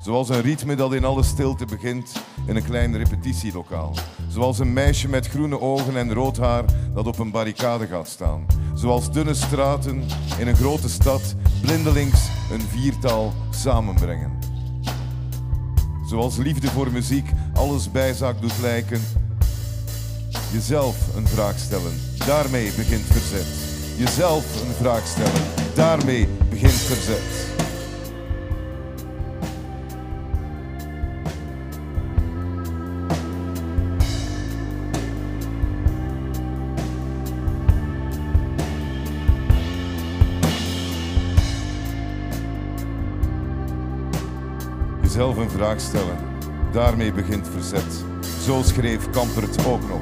Zoals een ritme dat in alle stilte begint in een klein repetitielokaal. Zoals een meisje met groene ogen en rood haar dat op een barricade gaat staan. Zoals dunne straten in een grote stad blindelings een viertal samenbrengen. Zoals liefde voor muziek alles bijzaak doet lijken. Jezelf een vraag stellen, daarmee begint verzet. Jezelf een vraag stellen, daarmee begint verzet. Jezelf een vraag stellen, daarmee begint verzet. Zo schreef Kampert ook nog.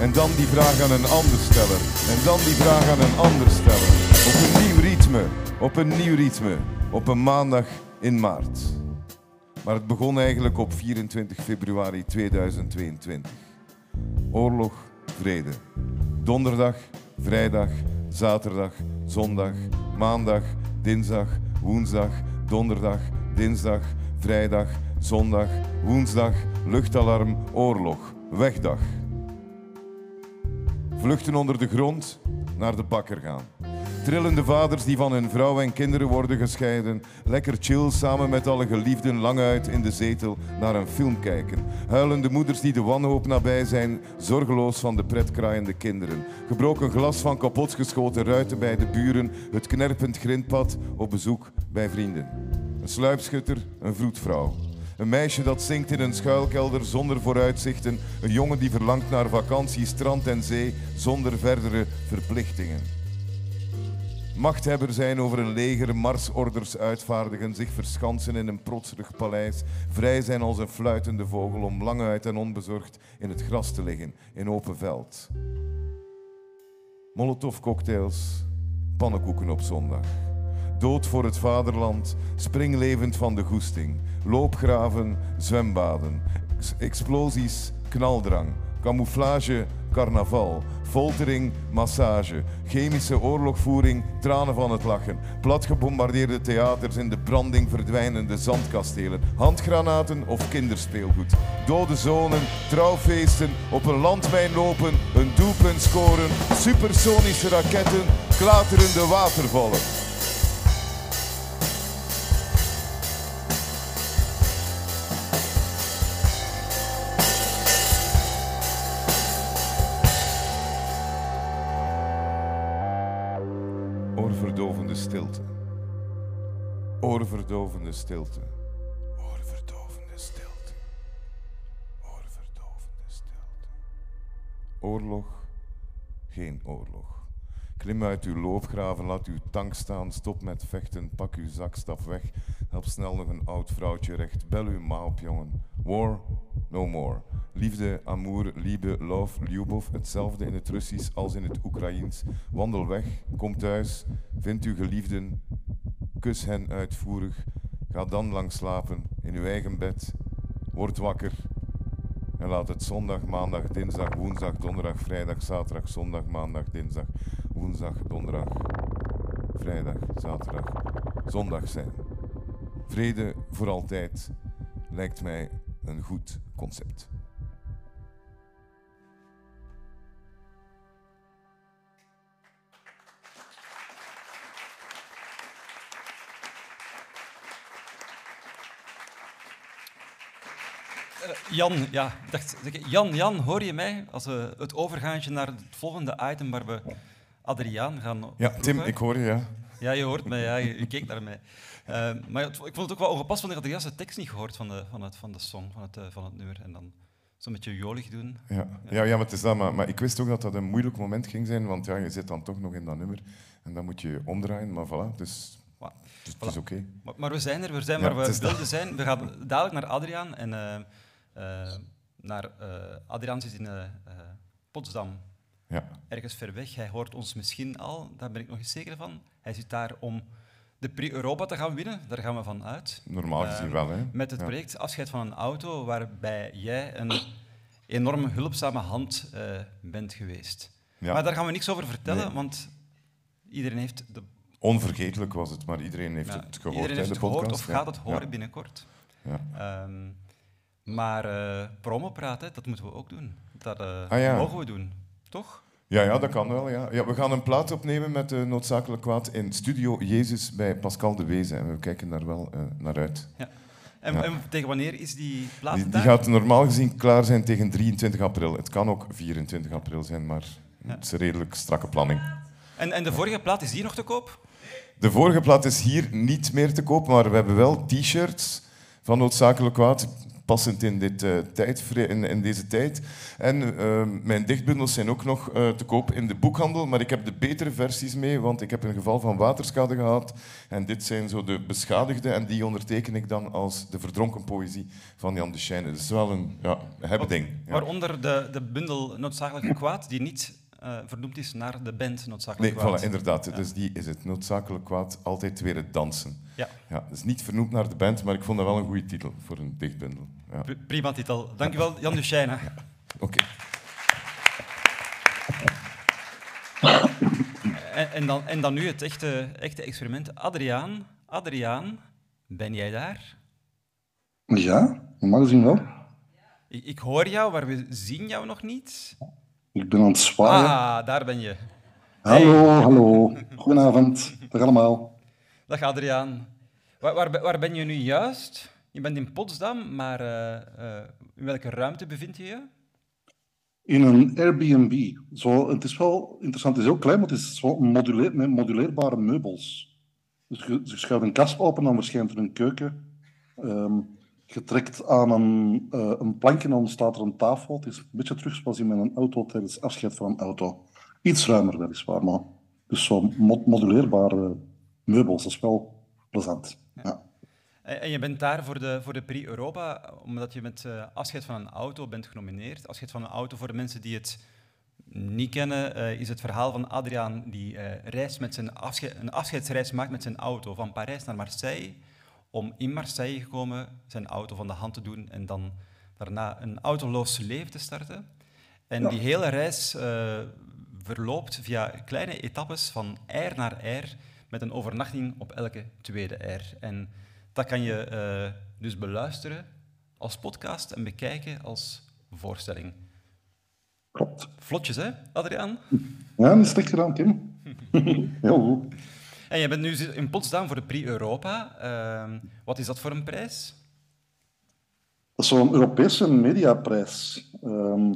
En dan die vraag aan een ander stellen. En dan die vraag aan een ander stellen. Op een nieuw ritme, op een nieuw ritme, op een maandag in maart. Maar het begon eigenlijk op 24 februari 2022. Oorlog, vrede. Donderdag, vrijdag, zaterdag, zondag, maandag, dinsdag, woensdag, donderdag, dinsdag, vrijdag, zondag, woensdag, luchtalarm, oorlog, wegdag. Vluchten onder de grond, naar de bakker gaan. Trillende vaders die van hun vrouw en kinderen worden gescheiden. Lekker chill samen met alle geliefden lang uit in de zetel naar een film kijken. Huilende moeders die de wanhoop nabij zijn, zorgeloos van de pretkraaiende kinderen. Gebroken glas van kapotgeschoten ruiten bij de buren. Het knerpend grindpad op bezoek bij vrienden. Een sluipschutter, een vroedvrouw. Een meisje dat zingt in een schuilkelder zonder vooruitzichten. Een jongen die verlangt naar vakantie, strand en zee zonder verdere verplichtingen. Machthebber zijn over een leger, marsorders uitvaardigen, zich verschansen in een protserig paleis, vrij zijn als een fluitende vogel om lang uit en onbezorgd in het gras te liggen, in open veld. Molotov-cocktails, pannenkoeken op zondag. Dood voor het vaderland, springlevend van de goesting. Loopgraven, zwembaden. Ex- explosies, knaldrang. Camouflage, carnaval. Foltering, massage. Chemische oorlogvoering, tranen van het lachen. Platgebombardeerde theaters in de branding verdwijnende zandkastelen. Handgranaten of kinderspeelgoed. Dode zonen, trouwfeesten, op een landmijn lopen, een doelpunt scoren. Supersonische raketten, klaterende watervallen. Oorverdovende stilte. Oorverdovende stilte. Oorverdovende stilte. Oorverdovende stilte. Oorlog, geen oorlog. Klim uit uw loopgraven, laat uw tank staan, stop met vechten, pak uw zak, stap weg. Help snel nog een oud vrouwtje recht, bel uw ma op, jongen. War, no more. Liefde, amour, liebe, love, ljubov, hetzelfde in het Russisch als in het Oekraïens. Wandel weg, kom thuis, vind uw geliefden, kus hen uitvoerig. Ga dan lang slapen in uw eigen bed. Word wakker en laat het zondag, maandag, dinsdag, woensdag, donderdag, vrijdag, zaterdag, zondag, maandag, dinsdag, woensdag, donderdag, vrijdag, zaterdag, zondag zijn. Vrede voor altijd lijkt mij een goed concept. Jan, ja, dacht, Jan, Jan, hoor je mij? Als we het overgaantje naar het volgende item waar we Adriaan gaan Ja, Tim, ik hoor je, ja. Ja, je hoort mij, ja, je, je keek naar mij. Eh, maar ik vond het ook wel ongepast, want ik had de juiste tekst niet gehoord van de, van het, van de song, van het, eh, van het nummer. En dan zo'n beetje jolig doen. Ja, ja, ja maar, het is dat, maar, maar ik wist ook dat dat een moeilijk moment ging zijn, want ja, je zit dan toch nog in dat nummer en dan moet je omdraaien. Maar voilà, dus Dus het is oké. Maar, maar we zijn er, we zijn Ja, waar we wilden zijn. We gaan dadelijk naar Adriaan. En eh, naar, eh, Adriaan zit in eh, eh, Potsdam, Ja. ergens ver weg. Hij hoort ons misschien al, daar ben ik nog eens zeker van. Hij zit daar om de Prix Europa te gaan winnen, daar gaan we van uit. Normaal gezien Ehm, wel, hè. Met het Ja. project Afscheid van een auto, waarbij jij een enorm hulpzame hand eh, bent geweest. Ja. Maar daar gaan we niks over vertellen, Nee. want iedereen heeft, de, Onvergetelijk was het, maar iedereen heeft het gehoord. iedereen heeft de het gehoord podcast. of gaat het horen Ja. binnenkort. Ja. Ehm, maar eh promopraat, hè, dat moeten we ook doen. Dat eh, Ah, ja. mogen we doen, toch? Ja, ja, dat kan wel. Ja. Ja, we gaan een plaat opnemen met de Noodzakelijk Kwaad in Studio Jezus bij Pascal de Wezen. En we kijken daar wel eh, naar uit. En, Ja. en tegen wanneer is die plaat Die, die gaat normaal gezien klaar zijn tegen 23 april. Het kan ook 24 april zijn, maar Ja. het is een redelijk strakke planning. En, en de vorige plaat, is die nog te koop? De vorige plaat is hier niet meer te koop, maar we hebben wel t-shirts van Noodzakelijk Kwaad, passend in, dit, eh, tijd, in, in deze tijd. En eh, mijn dichtbundels zijn ook nog eh, te koop in de boekhandel, maar ik heb de betere versies mee, want ik heb een geval van waterschade gehad. En dit zijn zo de beschadigde, en die onderteken ik dan als de verdronken poëzie van Jan de Schijne. Dus het is wel een ja, hebben ding. Ja. Waaronder de, de bundel Noodzakelijk Kwaad, die niet eh, vernoemd is naar de band Noodzakelijk Nee, Kwaad. voilà, inderdaad. Ja. Dus die is het. Noodzakelijk kwaad, altijd weer het dansen. Ja. Ja, dus niet vernoemd naar de band, maar ik vond dat wel een goede titel voor een dichtbundel. Ja. Pri- Prima titel. Dankjewel, Jan Duchesne. Oké. En, en, dan, en dan nu het echte, echte experiment. Adriaan, Adriaan, ben jij daar? Ja, normaal gezien wel. Ik, ik hoor jou, maar we zien jou nog niet. Ik ben aan het zwaaien. Ah, daar ben je. hallo, hallo. Goedenavond. Dag allemaal. Dag Adriaan. Waar, waar ben je nu juist? Je bent in Potsdam, maar eh, eh, in welke ruimte bevind je je? In een Airbnb. Zo, het is wel interessant, het is heel klein, maar het is zo moduleer, met moduleerbare meubels. Dus je, je schuift een kast open, dan verschijnt er een keuken. Ehm, je trekt aan een, eh, een plankje en dan staat er een tafel. Het is een beetje terug zoals in mijn auto tijdens afscheid van een auto. Iets ruimer weliswaar, maar dus zo mo- moduleerbare meubels, dat is wel plezant. Ja. En je bent daar voor de, voor de Prix Europa, omdat je met eh, afscheid van een auto bent genomineerd. Afscheid van een auto, voor de mensen die het niet kennen, eh, is het verhaal van Adriaan die eh, reist met zijn afsche- een afscheidsreis maakt met zijn auto van Parijs naar Marseille, om in Marseille gekomen zijn auto van de hand te doen en dan daarna een autoloos leven te starten. En Ja. die hele reis eh, verloopt via kleine etappes van R naar R, met een overnachting op elke tweede R. En dat kan je eh, dus beluisteren als podcast en bekijken als voorstelling. Klopt. Vlotjes, hè, Adriaan? Ja, dat is slecht gedaan, Tim. Heel goed. En je bent nu in Potsdam voor de Prix Europa. Ehm, wat is dat voor een prijs? Dat is zo'n Europese mediaprijs. Ehm,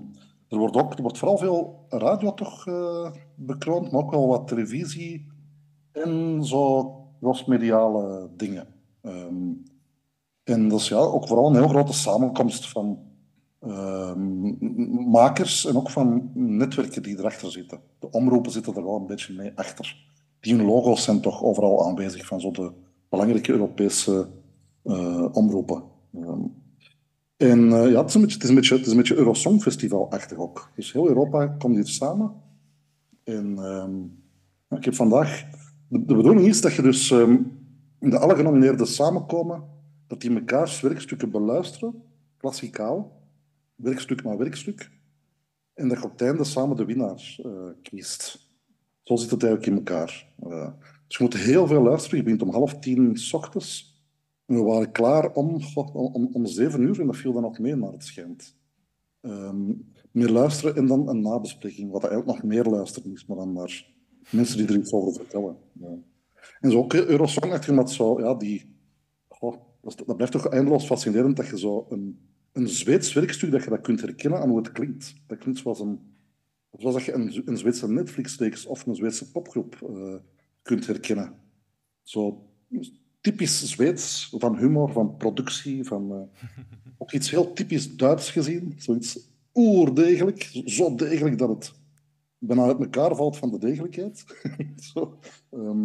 er, wordt ook, er wordt vooral veel radio toch eh, bekroond, maar ook wel wat televisie en zo crossmediale dingen. Ehm, en dat is ja, ook vooral een heel grote samenkomst van ehm, makers en ook van netwerken die erachter zitten. De omroepen zitten er wel een beetje mee achter. Die hun logo's zijn toch overal aanwezig van zo de belangrijke Europese eh, omroepen. Ehm, en eh, ja, het is een beetje, het is een beetje, het is een beetje Eurosongfestival-achtig ook. Dus heel Europa komt hier samen. En ik heb vandaag... De bedoeling is dat je dus de alle genomineerden samenkomen, dat die mekaars werkstukken beluisteren, klassikaal, werkstuk na werkstuk, en dat je op het einde samen de winnaar eh, kiest. Zo zit het eigenlijk in elkaar. Eh, dus je moet heel veel luisteren. Je begint om half tien s ochtends. En we waren klaar om, om, om zeven uur en dat viel dan ook mee naar het schijnt. Ehm, meer luisteren en dan een nabespreking, wat eigenlijk nog meer luisteren is, maar dan naar mensen die er iets over vertellen. Ja. En zo ook Eurosong, echt met zo, ja, die... dat, is- dat blijft toch eindeloos fascinerend dat je zo een, een Zweeds werkstuk, dat je dat kunt herkennen aan hoe het klinkt. Dat klinkt zoals een... Zoals dat je een, een Zweedse Netflix-reeks of een Zweedse popgroep eh, kunt herkennen. Zo typisch Zweeds, van humor, van productie, van eh, ook iets heel typisch Duits gezien. Zoiets oerdegelijk, zo degelijk dat het bijna uit elkaar valt van de degelijkheid. zo, ehm,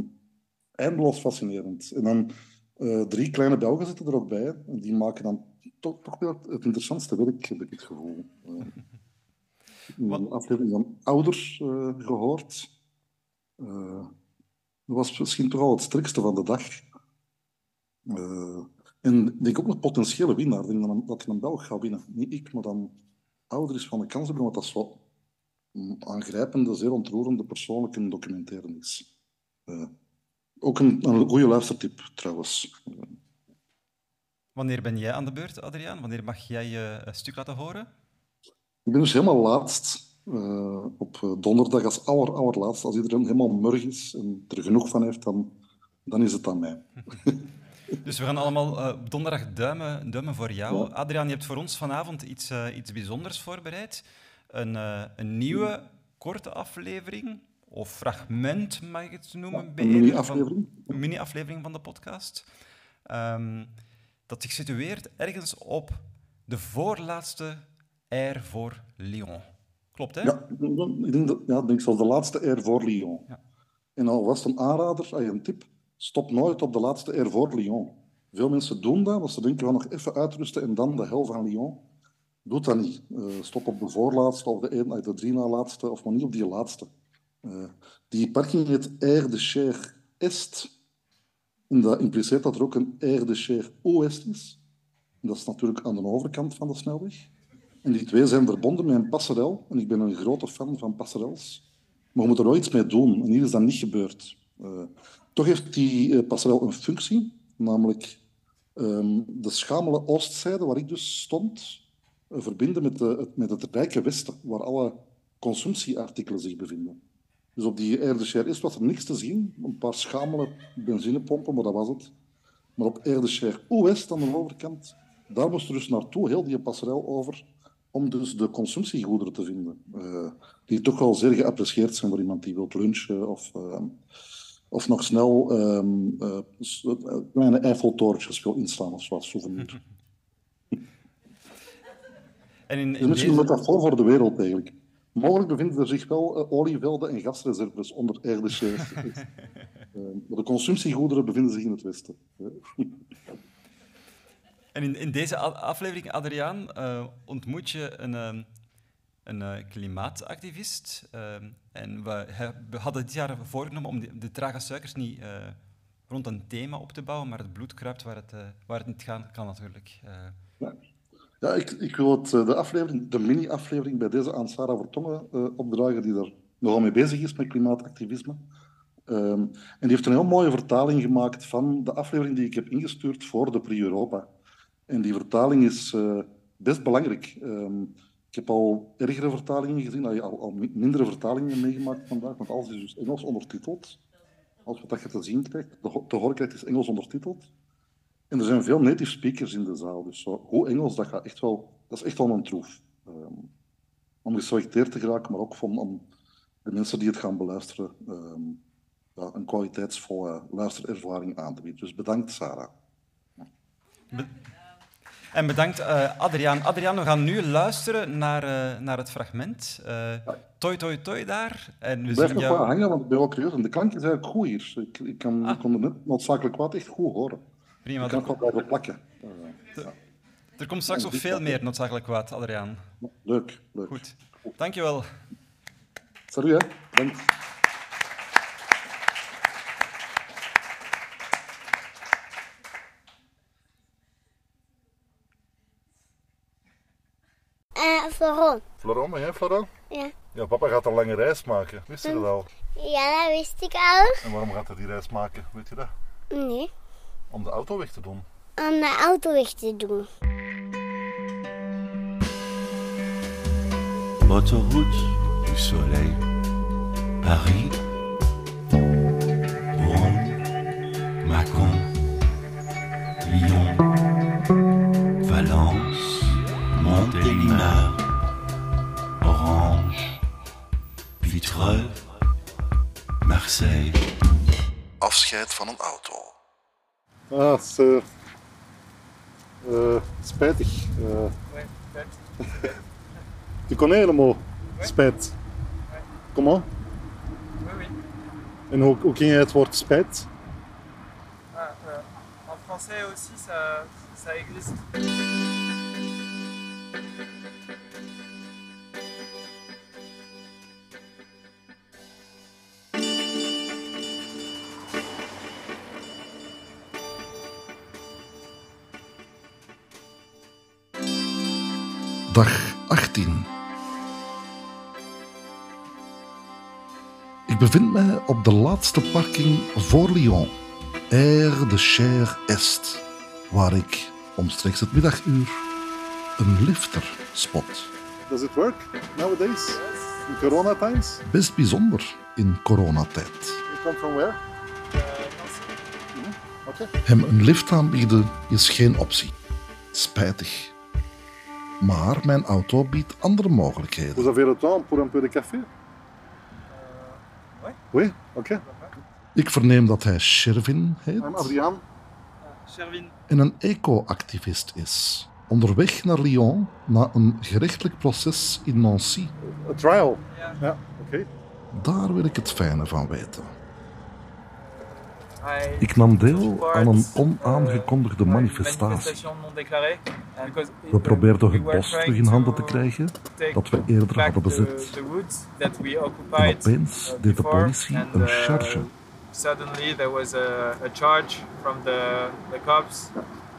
eindeloos fascinerend. En dan uh, drie kleine Belgen zitten er ook bij. En die maken dan toch, toch wel het interessantste werk, heb ik het gevoel. Uh, een aflevering van Ouders uh, gehoord. dat was misschien toch al het sterkste van de dag. en ik denk ook een potentiële winnaar. Ik denk dat een Belg gaat winnen. Niet ik, maar dan Ouders van de kans hebben, want dat is zo aangrijpende, zeer ontroerende persoonlijke documentaire is. Ook een, een goede luistertip trouwens. Wanneer ben jij aan de beurt, Adriaan? Wanneer mag jij je stuk laten horen? Ik ben dus helemaal laatst. Uh, op donderdag als aller, allerlaatst. Als iedereen helemaal murg is en er genoeg van heeft, dan, dan is het aan mij. Dus we gaan allemaal uh, donderdag duimen, duimen voor jou. Adriaan, je hebt voor ons vanavond iets, uh, iets bijzonders voorbereid. Een, een nieuwe, korte aflevering of fragment, mag ik het noemen? een mini-aflevering. Een mini-aflevering van de podcast. Um, dat zich situeert ergens op de voorlaatste R voor Lyon. Klopt, hè? Ja, ik denk, dat, ja, ik denk zelfs de laatste R voor Lyon. Ja. En al was het een aanrader, een tip, stop nooit op de laatste R voor Lyon. Veel mensen doen dat, als ze denken van nog even uitrusten en dan de hel van Lyon. Doe dat niet. Uh, stop op de voorlaatste of de, een, de drie na laatste, of maar niet op die laatste. Uh, die parking heet Air de Cher Est. En dat impliceert dat er ook een Air de Cher Ouest is. En dat is natuurlijk aan de overkant van de snelweg. En die twee zijn verbonden met een passerel. En ik ben een grote fan van passerels. Maar we moeten er wel iets mee doen. En hier is dat niet gebeurd. Uh, toch heeft die uh, passerel een functie. Namelijk um, de schamele oostzijde, waar ik dus stond, verbinden met, de, met het rijke westen, waar alle consumptieartikelen zich bevinden. Dus op die is was er niks te zien. Een paar schamele benzinepompen, maar dat was het. Maar op de Ouest, aan de overkant, daar moest er dus naartoe, heel die passerel over, om dus de consumptiegoederen te vinden. Uh, die toch wel zeer geapprecieerd zijn voor iemand die wil lunchen of, uh, of nog snel um, uh, kleine Eiffeltorentjes wil inslaan of zoals souvenir. En in, in dus misschien deze... een metafoor voor de wereld eigenlijk. Mogelijk bevinden er zich wel uh, olievelden en gasreserves onder Erdische. uh, de consumptiegoederen bevinden zich in het westen. en in, in, deze aflevering, Adriaan, uh, ontmoet je een, een klimaatactivist. en we, we, hadden dit jaar voorgenomen om de, de trage suikers niet rond een thema op te bouwen, maar het bloed kruipt waar het, waar het niet gaan kan natuurlijk. Ja. Ja, ik, ik wil eh, de, aflevering, de mini-aflevering bij deze aan Sarah Vertongen uh, opdragen, die er nogal mee bezig is met klimaatactivisme. Um, en die heeft een heel mooie vertaling gemaakt van de aflevering die ik heb ingestuurd voor de Prix Europa. En die vertaling is uh, best belangrijk. Um, ik heb al ergere vertalingen gezien, al, al mindere vertalingen meegemaakt vandaag, want alles is dus Engels ondertiteld. Als wat je te zien krijgt, te horen is Engels ondertiteld. En er zijn veel native speakers in de zaal, dus zo, goed Engels, dat, gaat echt wel, dat is echt wel een troef. Um, om geselecteerd te geraken, maar ook van, om de mensen die het gaan beluisteren um, ja, een kwaliteitsvolle luisterervaring aan te bieden. Dus bedankt, Sarah. En bedankt, uh, Adriaan. Adriaan, we gaan nu luisteren naar, uh, naar het fragment. Uh, toi, toi, toi daar. En we Blijf nog jou... hangen, want ik ben wel curieus. En de klank is eigenlijk goed hier. Ik, ik, kan, ah. ik kon het net noodzakelijk wat echt goed horen. Prima. Ik kan het wel blijven plakken. Ja. Er komt straks nog veel meer noodzakelijk kwaad, Adriaan. Leuk, leuk. Goed. Dankjewel. Salut, hè. Bedankt. Uh, Floron. Floron, ben jij Floron? Ja. Ja, papa gaat een lange reis maken. Wist je dat al? Ja, dat wist ik al. En waarom gaat hij die reis maken? Weet je dat? Nee. Om de auto weg te doen. Om de auto weg te doen. Autoroute du Soleil, Paris, Rome, Macon, Lyon, Valence, Montélimar, Orange, Vitreux, Marseille. Afscheid van een auto. Ah, dat is uh, uh, spijtig. Eh. Je tu helemaal spijt. mot spijt? Comment? En hoe, hoe ken je het woord spijt? Ah, en français ook, ça, ça existe. Dag 18. Ik bevind mij op de laatste parking voor Lyon, Air de Cher Est, waar ik omstreeks het middaguur een lifter spot. Does it work nowadays? In corona times? Best bijzonder in coronatijd. You come from where? Hem een lift aanbieden is geen optie. Spijtig. Maar mijn auto biedt andere mogelijkheden. Vous avez le temps pour un peu de café? Oui, ok. Ik verneem dat hij Shervin heet Adriaan. Shervin. en een eco-activist is. Onderweg naar Lyon na een gerechtelijk proces in Nancy. A trial? Ja, oké. Daar wil ik het fijne van weten. Ik nam deel aan een onaangekondigde manifestatie. We probeerden het bos terug in handen te krijgen dat we eerder hadden bezet. En opeens deed de politie een charge. Suddenly there was a, a charge from the, the cops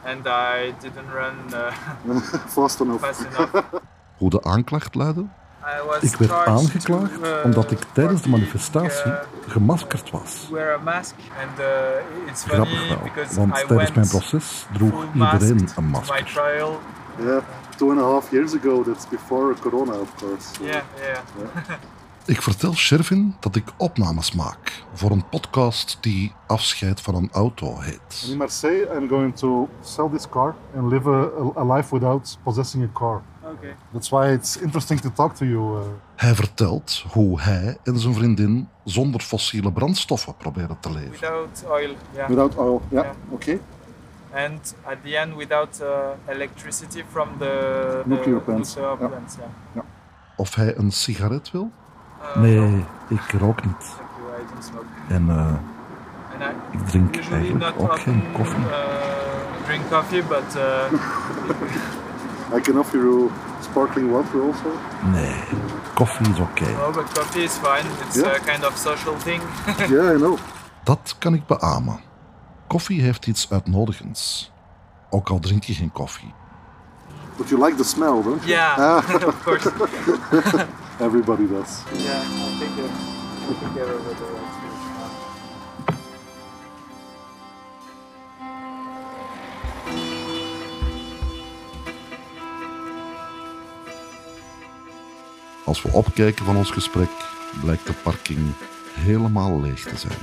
and I didn't run uh, fast enough. Hoe de aanklacht luidde? Ik werd aangeklaagd uh, omdat ik tijdens de manifestatie uh, gemaskerd was. uh, it's Grappig wel, because want I tijdens mijn proces droeg iedereen een masker. Yeah, two and a half years ago. That's before corona, of course. Yeah, yeah. Ik vertel Shervin dat ik opnames maak voor een podcast die Afscheid van een auto heet. In Marseille, I'm going to sell this car and live a, a life without possessing a car. Okay. That's why it's interesting to talk to you. Uh, Hij vertelt hoe hij en zijn vriendin zonder fossiele brandstoffen proberen te leven. Without oil, yeah. Without oil, yeah, Yeah. okay. And at the end, without uh, electricity from the, the Nuclear plants, nuclear yeah. plants, yeah. Of hij een sigaret wil? Uh, Nee, ik rook niet. En uh, And I ik drink usually eigenlijk not ook geen koffie. uh, drink coffee, but uh, I can offer you sparkling water also. Nee, koffie is oké. no, but coffee is fine. It's Yeah. a kind of social thing. Yeah, I know. Dat kan ik beamen. Koffie heeft iets uitnodigends. Ook al drink je geen koffie. But you like the smell, don't you? Yeah, Ah. of course. Everybody does. yeah, I think uh, I think everybody Als we opkijken van ons gesprek, blijkt de parking helemaal leeg te zijn.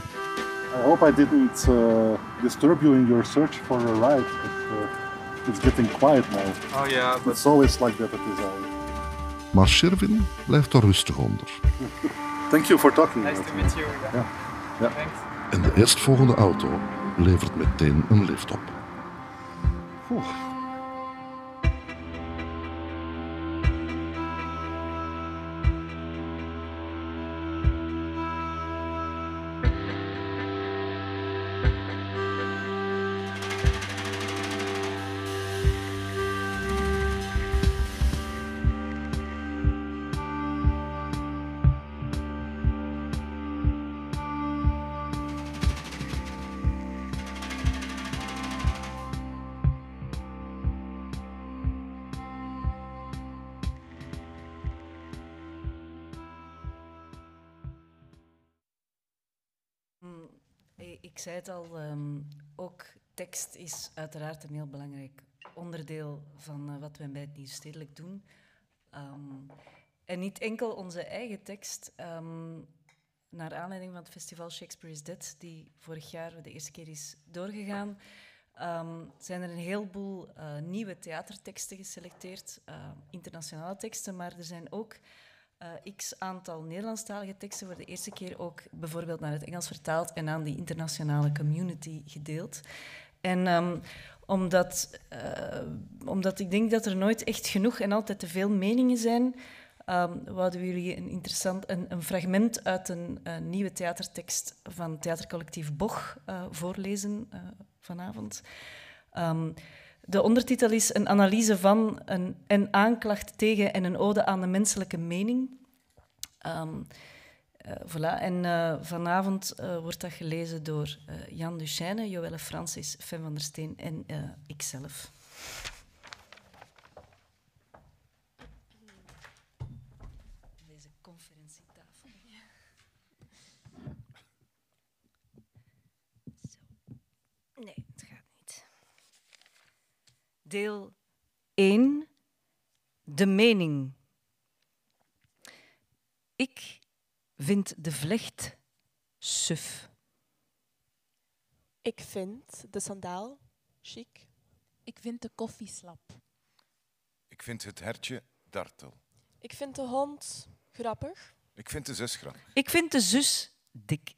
I hope I didn't uh, disturb you in your search for a ride, but uh, it's getting quiet now. Oh yeah, but It's always like that at this hour. Maar Shervin blijft er rustig onder. Thank you for talking. nice to me. meet you. Ja. Ja. Thanks. En de eerstvolgende auto levert meteen een lift op. uiteraard een heel belangrijk onderdeel van eh, wat wij bij het Nieuw Stedelijk doen. Ehm, en niet enkel onze eigen tekst. ehm, naar aanleiding van het festival Shakespeare is Dead, die vorig jaar de eerste keer is doorgegaan, ehm, zijn er een heleboel eh, nieuwe theaterteksten geselecteerd, eh, internationale teksten, maar er zijn ook x aantal Nederlandstalige teksten voor de eerste keer ook bijvoorbeeld naar het Engels vertaald en aan die internationale community gedeeld. En ehm, omdat, eh, omdat ik denk dat er nooit echt genoeg en altijd te veel meningen zijn, um, wouden we jullie een interessant een, een fragment uit een, nieuwe theatertekst van theatercollectief Boch eh, voorlezen eh, vanavond. Ehm, de ondertitel is een analyse van een, een aanklacht tegen en een ode aan de menselijke mening. Eh, voilà. En eh, vanavond eh, wordt dat gelezen door Jan Duchesne, Joelle Francis, Fem van der Steen en ikzelf. Deze conferentietafel. Zo. Nee, het gaat niet. Deel 1. De mening. Ik vind de vlecht suf. Ik vind de sandaal chic. Ik vind de koffie slap. Ik vind het hertje dartel. Ik vind de hond grappig. Ik vind de zus grappig. Ik vind de zus dik.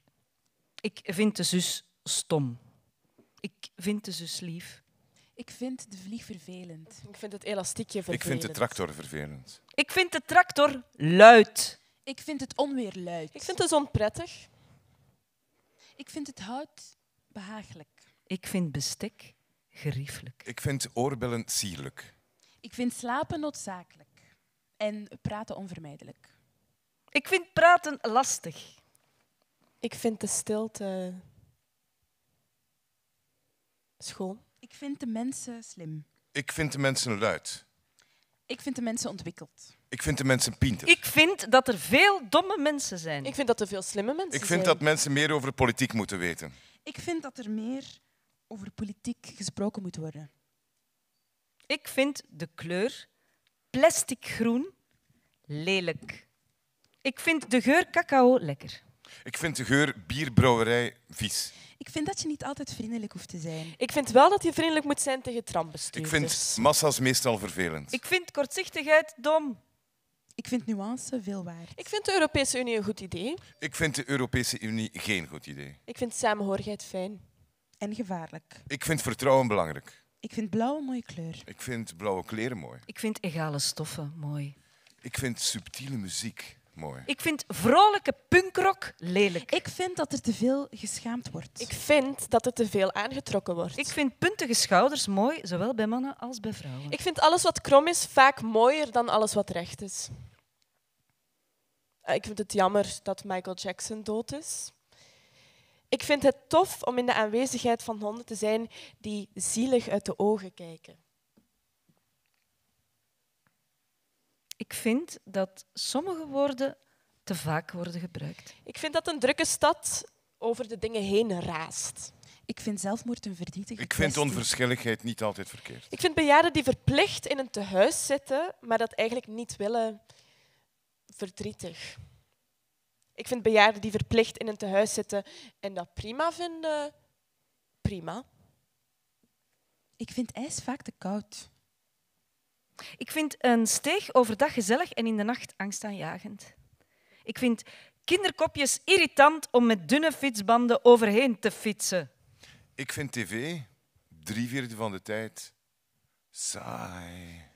Ik vind de zus stom. Ik vind de zus lief. Ik vind de vlieg vervelend. Ik vind het elastiekje Ik vervelend. vind de tractor vervelend. Ik vind de tractor luid. Ik vind het onweer luid. Ik vind de zon prettig. Ik vind het hout behagelijk. Ik vind bestek geriefelijk. Ik vind oorbellen sierlijk. Ik vind slapen noodzakelijk. En praten onvermijdelijk. Ik vind praten lastig. Ik vind de stilte schoon. Ik vind de mensen slim. Ik vind de mensen luid. Ik vind de mensen ontwikkeld. Ik vind de mensen pinter. Ik vind dat er veel domme mensen zijn. Ik vind dat er veel slimme mensen Ik vind zijn. dat mensen meer over politiek moeten weten. Ik vind dat er meer over politiek gesproken moet worden. Ik vind de kleur plastic groen lelijk. Ik vind de geur cacao lekker. Ik vind de geur bierbrouwerij vies. Ik vind dat je niet altijd vriendelijk hoeft te zijn. Ik vind wel dat je vriendelijk moet zijn tegen Ik trambestuurders. vind massa's meestal vervelend. Ik vind kortzichtigheid dom. Ik vind nuance veel waard. Ik vind de Europese Unie een goed idee. Ik vind de Europese Unie geen goed idee. Ik vind samenhorigheid fijn. En gevaarlijk. Ik vind vertrouwen belangrijk. Ik vind blauw een mooie kleur. Ik vind blauwe kleren mooi. Ik vind egale stoffen mooi. Ik vind subtiele muziek mooi. Ik vind vrolijke punkrock lelijk. Ik vind dat er te veel geschaamd wordt. Ik vind dat er te veel aangetrokken wordt. Ik vind puntige schouders mooi, zowel bij mannen als bij vrouwen. Ik vind alles wat krom is vaak mooier dan alles wat recht is. Eh, Ik vind het jammer dat Michael Jackson dood is. Ik vind het tof om in de aanwezigheid van honden te zijn die zielig uit de ogen kijken. Ik vind dat sommige woorden te vaak worden gebruikt. Ik vind dat een drukke stad over de dingen heen raast. Ik vind zelfmoord een verdrietige Ik vind kwestie. onverschilligheid niet altijd verkeerd. Ik vind bejaarden die verplicht in een tehuis zitten, maar dat eigenlijk niet willen, verdrietig. Ik vind bejaarden die verplicht in een tehuis zitten en dat prima vinden, prima. Ik vind ijs vaak te koud. Ik vind een steeg overdag gezellig en in de nacht angstaanjagend. Ik vind kinderkopjes irritant om met dunne fietsbanden overheen te fietsen. Ik vind tv drie vierde van de tijd saai.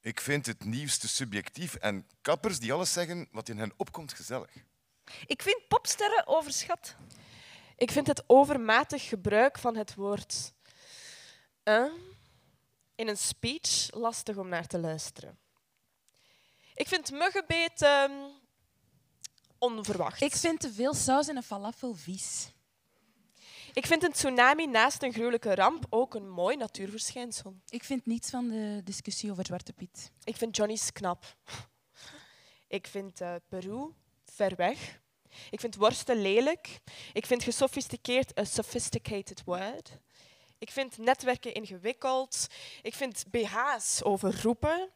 Ik vind het nieuwste subjectief en kappers die alles zeggen wat in hen opkomt gezellig. Ik vind popsterren overschat. Ik vind het overmatig gebruik van het woord eh, in een speech lastig om naar te luisteren. Ik vind muggenbeten onverwacht. Ik vind te veel saus in een falafel vies. Ik vind een tsunami naast een gruwelijke ramp ook een mooi natuurverschijnsel. Ik vind niets van de discussie over Zwarte Piet. Ik vind Johnny's knap. Ik vind eh, Peru ver weg. Ik vind worsten lelijk. Ik vind gesofisticeerd een sophisticated word. Ik vind netwerken ingewikkeld. Ik vind BH's overroepen.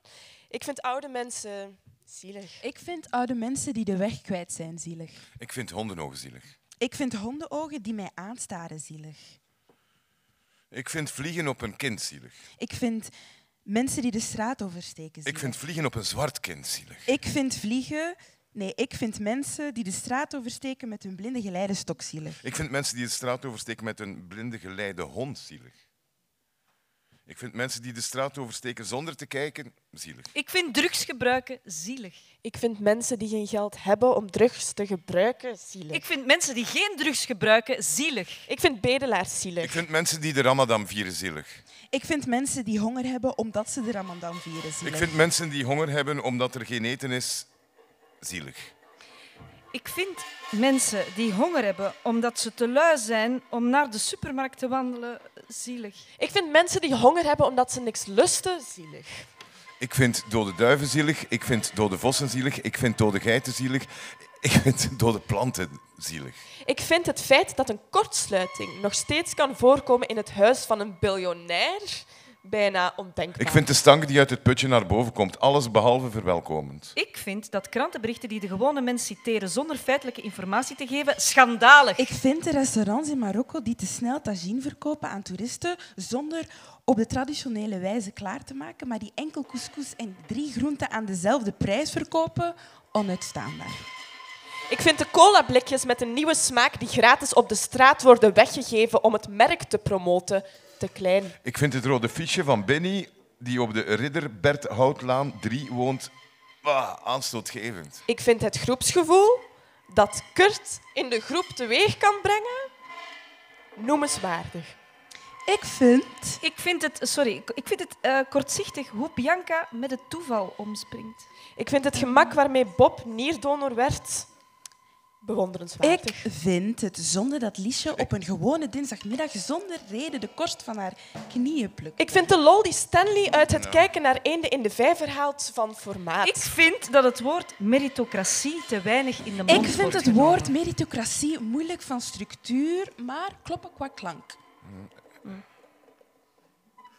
Ik vind oude mensen zielig. Ik vind oude mensen die de weg kwijt zijn zielig. Ik vind hondenogen zielig. Ik vind hondenogen die mij aanstaren zielig. Ik vind vliegen op een kind zielig. Ik vind mensen die de straat oversteken Ik zielig. vind vliegen op een zwart kind zielig. Ik vind vliegen... Nee, ik vind mensen die de straat oversteken met hun blinde geleidestok zielig. Ik vind mensen die de straat oversteken met een blinde geleide hond zielig. Ik vind mensen die de straat oversteken zonder te kijken zielig. Ik vind drugs gebruiken zielig. Ik vind mensen die geen geld hebben om drugs te gebruiken zielig. Ik vind mensen die geen drugs gebruiken zielig. Ik vind bedelaars zielig. Ik vind mensen die de Ramadan vieren zielig. Ik vind mensen die honger hebben omdat ze de Ramadan vieren zielig. Ik vind mensen die honger hebben omdat er geen eten is zielig. Ik vind mensen die honger hebben omdat ze te lui zijn om naar de supermarkt te wandelen zielig. Ik vind mensen die honger hebben omdat ze niks lusten zielig. Ik vind dode duiven zielig. Ik vind dode vossen zielig. Ik vind dode geiten zielig. Ik vind dode planten zielig. Ik vind het feit dat een kortsluiting nog steeds kan voorkomen in het huis van een biljonair bijna ondenkbaar. Ik vind de stank die uit het putje naar boven komt alles behalve verwelkomend. Ik vind dat krantenberichten die de gewone mens citeren zonder feitelijke informatie te geven schandalig. Ik vind de restaurants in Marokko die te snel tagine verkopen aan toeristen zonder op de traditionele wijze klaar te maken, maar die enkel couscous en drie groenten aan dezelfde prijs verkopen, onuitstaanbaar. Ik vind de colablikjes met een nieuwe smaak die gratis op de straat worden weggegeven om het merk te promoten te klein. Ik vind het rode fiche van Benny, die op de Ridder Bert Houtlaan 3 woont, ah, aanstootgevend. Ik vind het groepsgevoel dat Kurt in de groep teweeg kan brengen noemenswaardig. Ik vind... Ik vind het, sorry, ik vind het eh, kortzichtig hoe Bianca met het toeval omspringt. Ik vind het gemak waarmee Bob nierdonor werd bewonderenswaardig. Ik vind het zonde dat Liesje op een gewone dinsdagmiddag zonder reden de korst van haar knieën plukt. Ik vind de lol die Stanley uit het kijken naar eenden in de vijver haalt van formaat. Ik vind dat het woord meritocratie te weinig in de mond Ik vind wordt het genomen. woord meritocratie moeilijk van structuur, maar kloppen qua klank.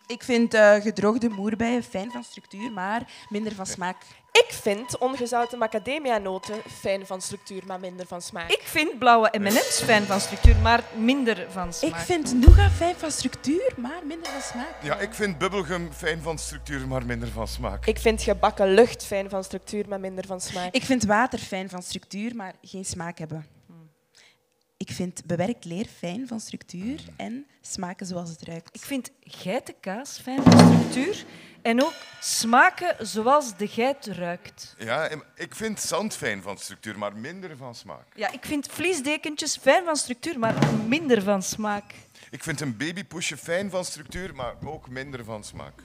Ik vind eh, gedroogde moerbijen fijn van structuur, maar minder van smaak. Ik vind ongezouten macadamianoten fijn van structuur, maar minder van smaak. Ik vind blauwe M&M's fijn van structuur, maar minder van smaak. Ik vind nougat fijn van structuur, maar minder van smaak. Ja, ik vind bubblegum fijn van structuur, maar minder van smaak. Ik vind gebakken lucht fijn van structuur, maar minder van smaak. Ik vind water fijn van structuur, maar geen smaak hebben. Ik vind bewerkt leer fijn van structuur en smaken zoals het ruikt. Ik vind geitenkaas fijn van structuur en ook smaken zoals de geit ruikt. Ja, ik vind zand fijn van structuur, maar minder van smaak. Ja, ik vind vliesdekentjes fijn van structuur, maar minder van smaak. Ik vind een babypoesje fijn van structuur, maar ook minder van smaak.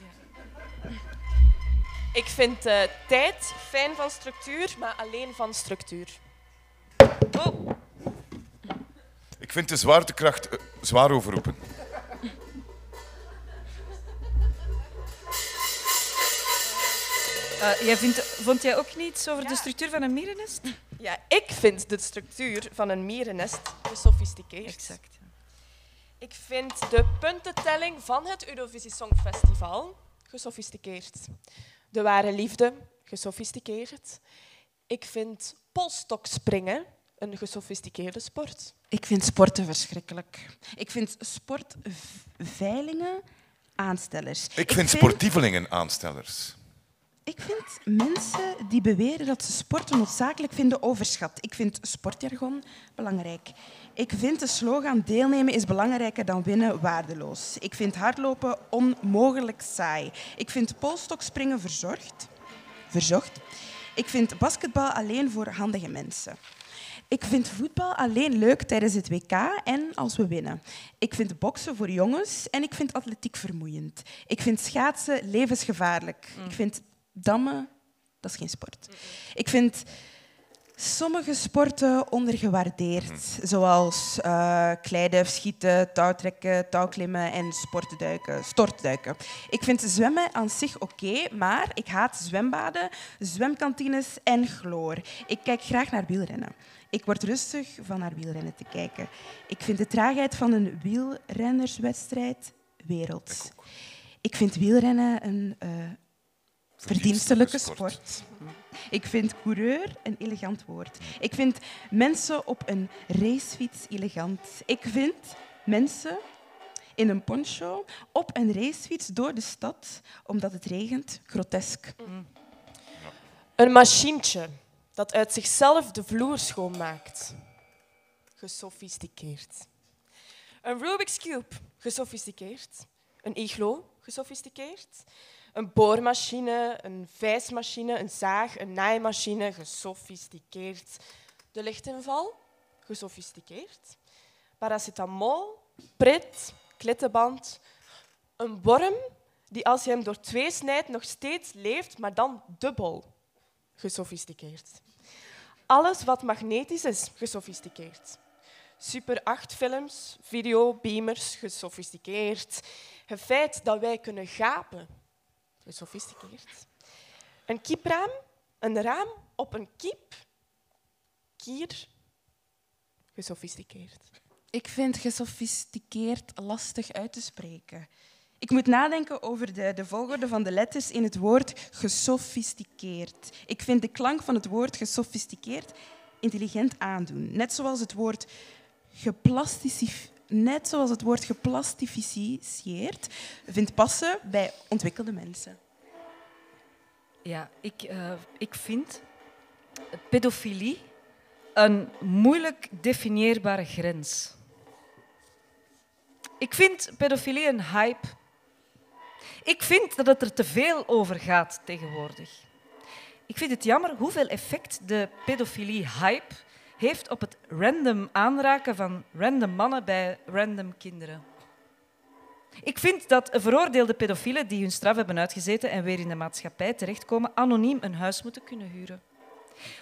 Ik vind eh, tijd fijn van structuur, maar alleen van structuur. Oh. Ik vind de zwaartekracht eh, zwaar overroepen. Eh, jij vindt, vond jij ook niets over de structuur van een mierennest? Ja, ik vind de structuur van een mierennest gesofisticeerd. Exact. Ik vind de puntentelling van het Eurovisie Songfestival gesofisticeerd. De ware liefde gesofisticeerd. Ik vind polstokspringen een gesofisticeerde sport. Ik vind sporten verschrikkelijk. Ik vind sportveilingen aanstellers. Ik vind sportievelingen aanstellers. Ik vind mensen die beweren dat ze sporten noodzakelijk vinden overschat. Ik vind sportjargon belangrijk. Ik vind de slogan deelnemen is belangrijker dan winnen waardeloos. Ik vind hardlopen onmogelijk saai. Ik vind polstokspringen verzorgd. Verzocht. Ik vind basketbal alleen voor handige mensen. Ik vind voetbal alleen leuk tijdens het WK en als we winnen. Ik vind boksen voor jongens en ik vind atletiek vermoeiend. Ik vind schaatsen levensgevaarlijk. Ik vind dammen, dat is geen sport. Ik vind sommige sporten ondergewaardeerd, zoals eh kleiduif schieten, touwtrekken, touwklimmen en sportduiken, stortduiken. Ik vind zwemmen aan zich oké, maar ik haat zwembaden, zwemkantines en chloor. Ik kijk graag naar wielrennen. Ik word rustig van naar wielrennen te kijken. Ik vind de traagheid van een wielrennerswedstrijd werelds. Ik vind wielrennen een eh, verdienstelijke sport. Ik vind coureur een elegant woord. Ik vind mensen op een racefiets elegant. Ik vind mensen in een poncho op een racefiets door de stad omdat het regent grotesk. Een machientje dat uit zichzelf de vloer schoonmaakt. Gesofisticeerd. Een Rubik's Cube. Gesofisticeerd. Een iglo. gesofisticeerd. Een boormachine, een vijsmachine, een zaag, een naaimachine, gesofisticeerd. De lichtinval, gesofisticeerd. Paracetamol, prit, klittenband. Een worm die als je hem door twee snijdt nog steeds leeft, maar dan dubbel gesofisticeerd. Alles wat magnetisch is, gesofisticeerd. Super 8 films, video, beamers, gesofisticeerd. Het feit dat wij kunnen gapen, gesofisticeerd. Een kiepraam, een raam op een kiep, kier, gesofisticeerd. Ik vind gesofisticeerd lastig uit te spreken. Ik moet nadenken over de, de volgorde van de letters in het woord gesofisticeerd. Ik vind de klank van het woord gesofisticeerd intelligent aandoen. Net zoals het woord net zoals het woord geplastificeerd vindt passen bij ontwikkelde mensen. Ja, ik, uh, ik vind pedofilie een moeilijk definieerbare grens. Ik vind pedofilie een hype. Ik vind dat het er te veel over gaat tegenwoordig. Ik vind het jammer hoeveel effect de pedofilie-hype heeft op het random aanraken van random mannen bij random kinderen. Ik vind dat veroordeelde pedofielen die hun straf hebben uitgezeten en weer in de maatschappij terechtkomen, anoniem een huis moeten kunnen huren.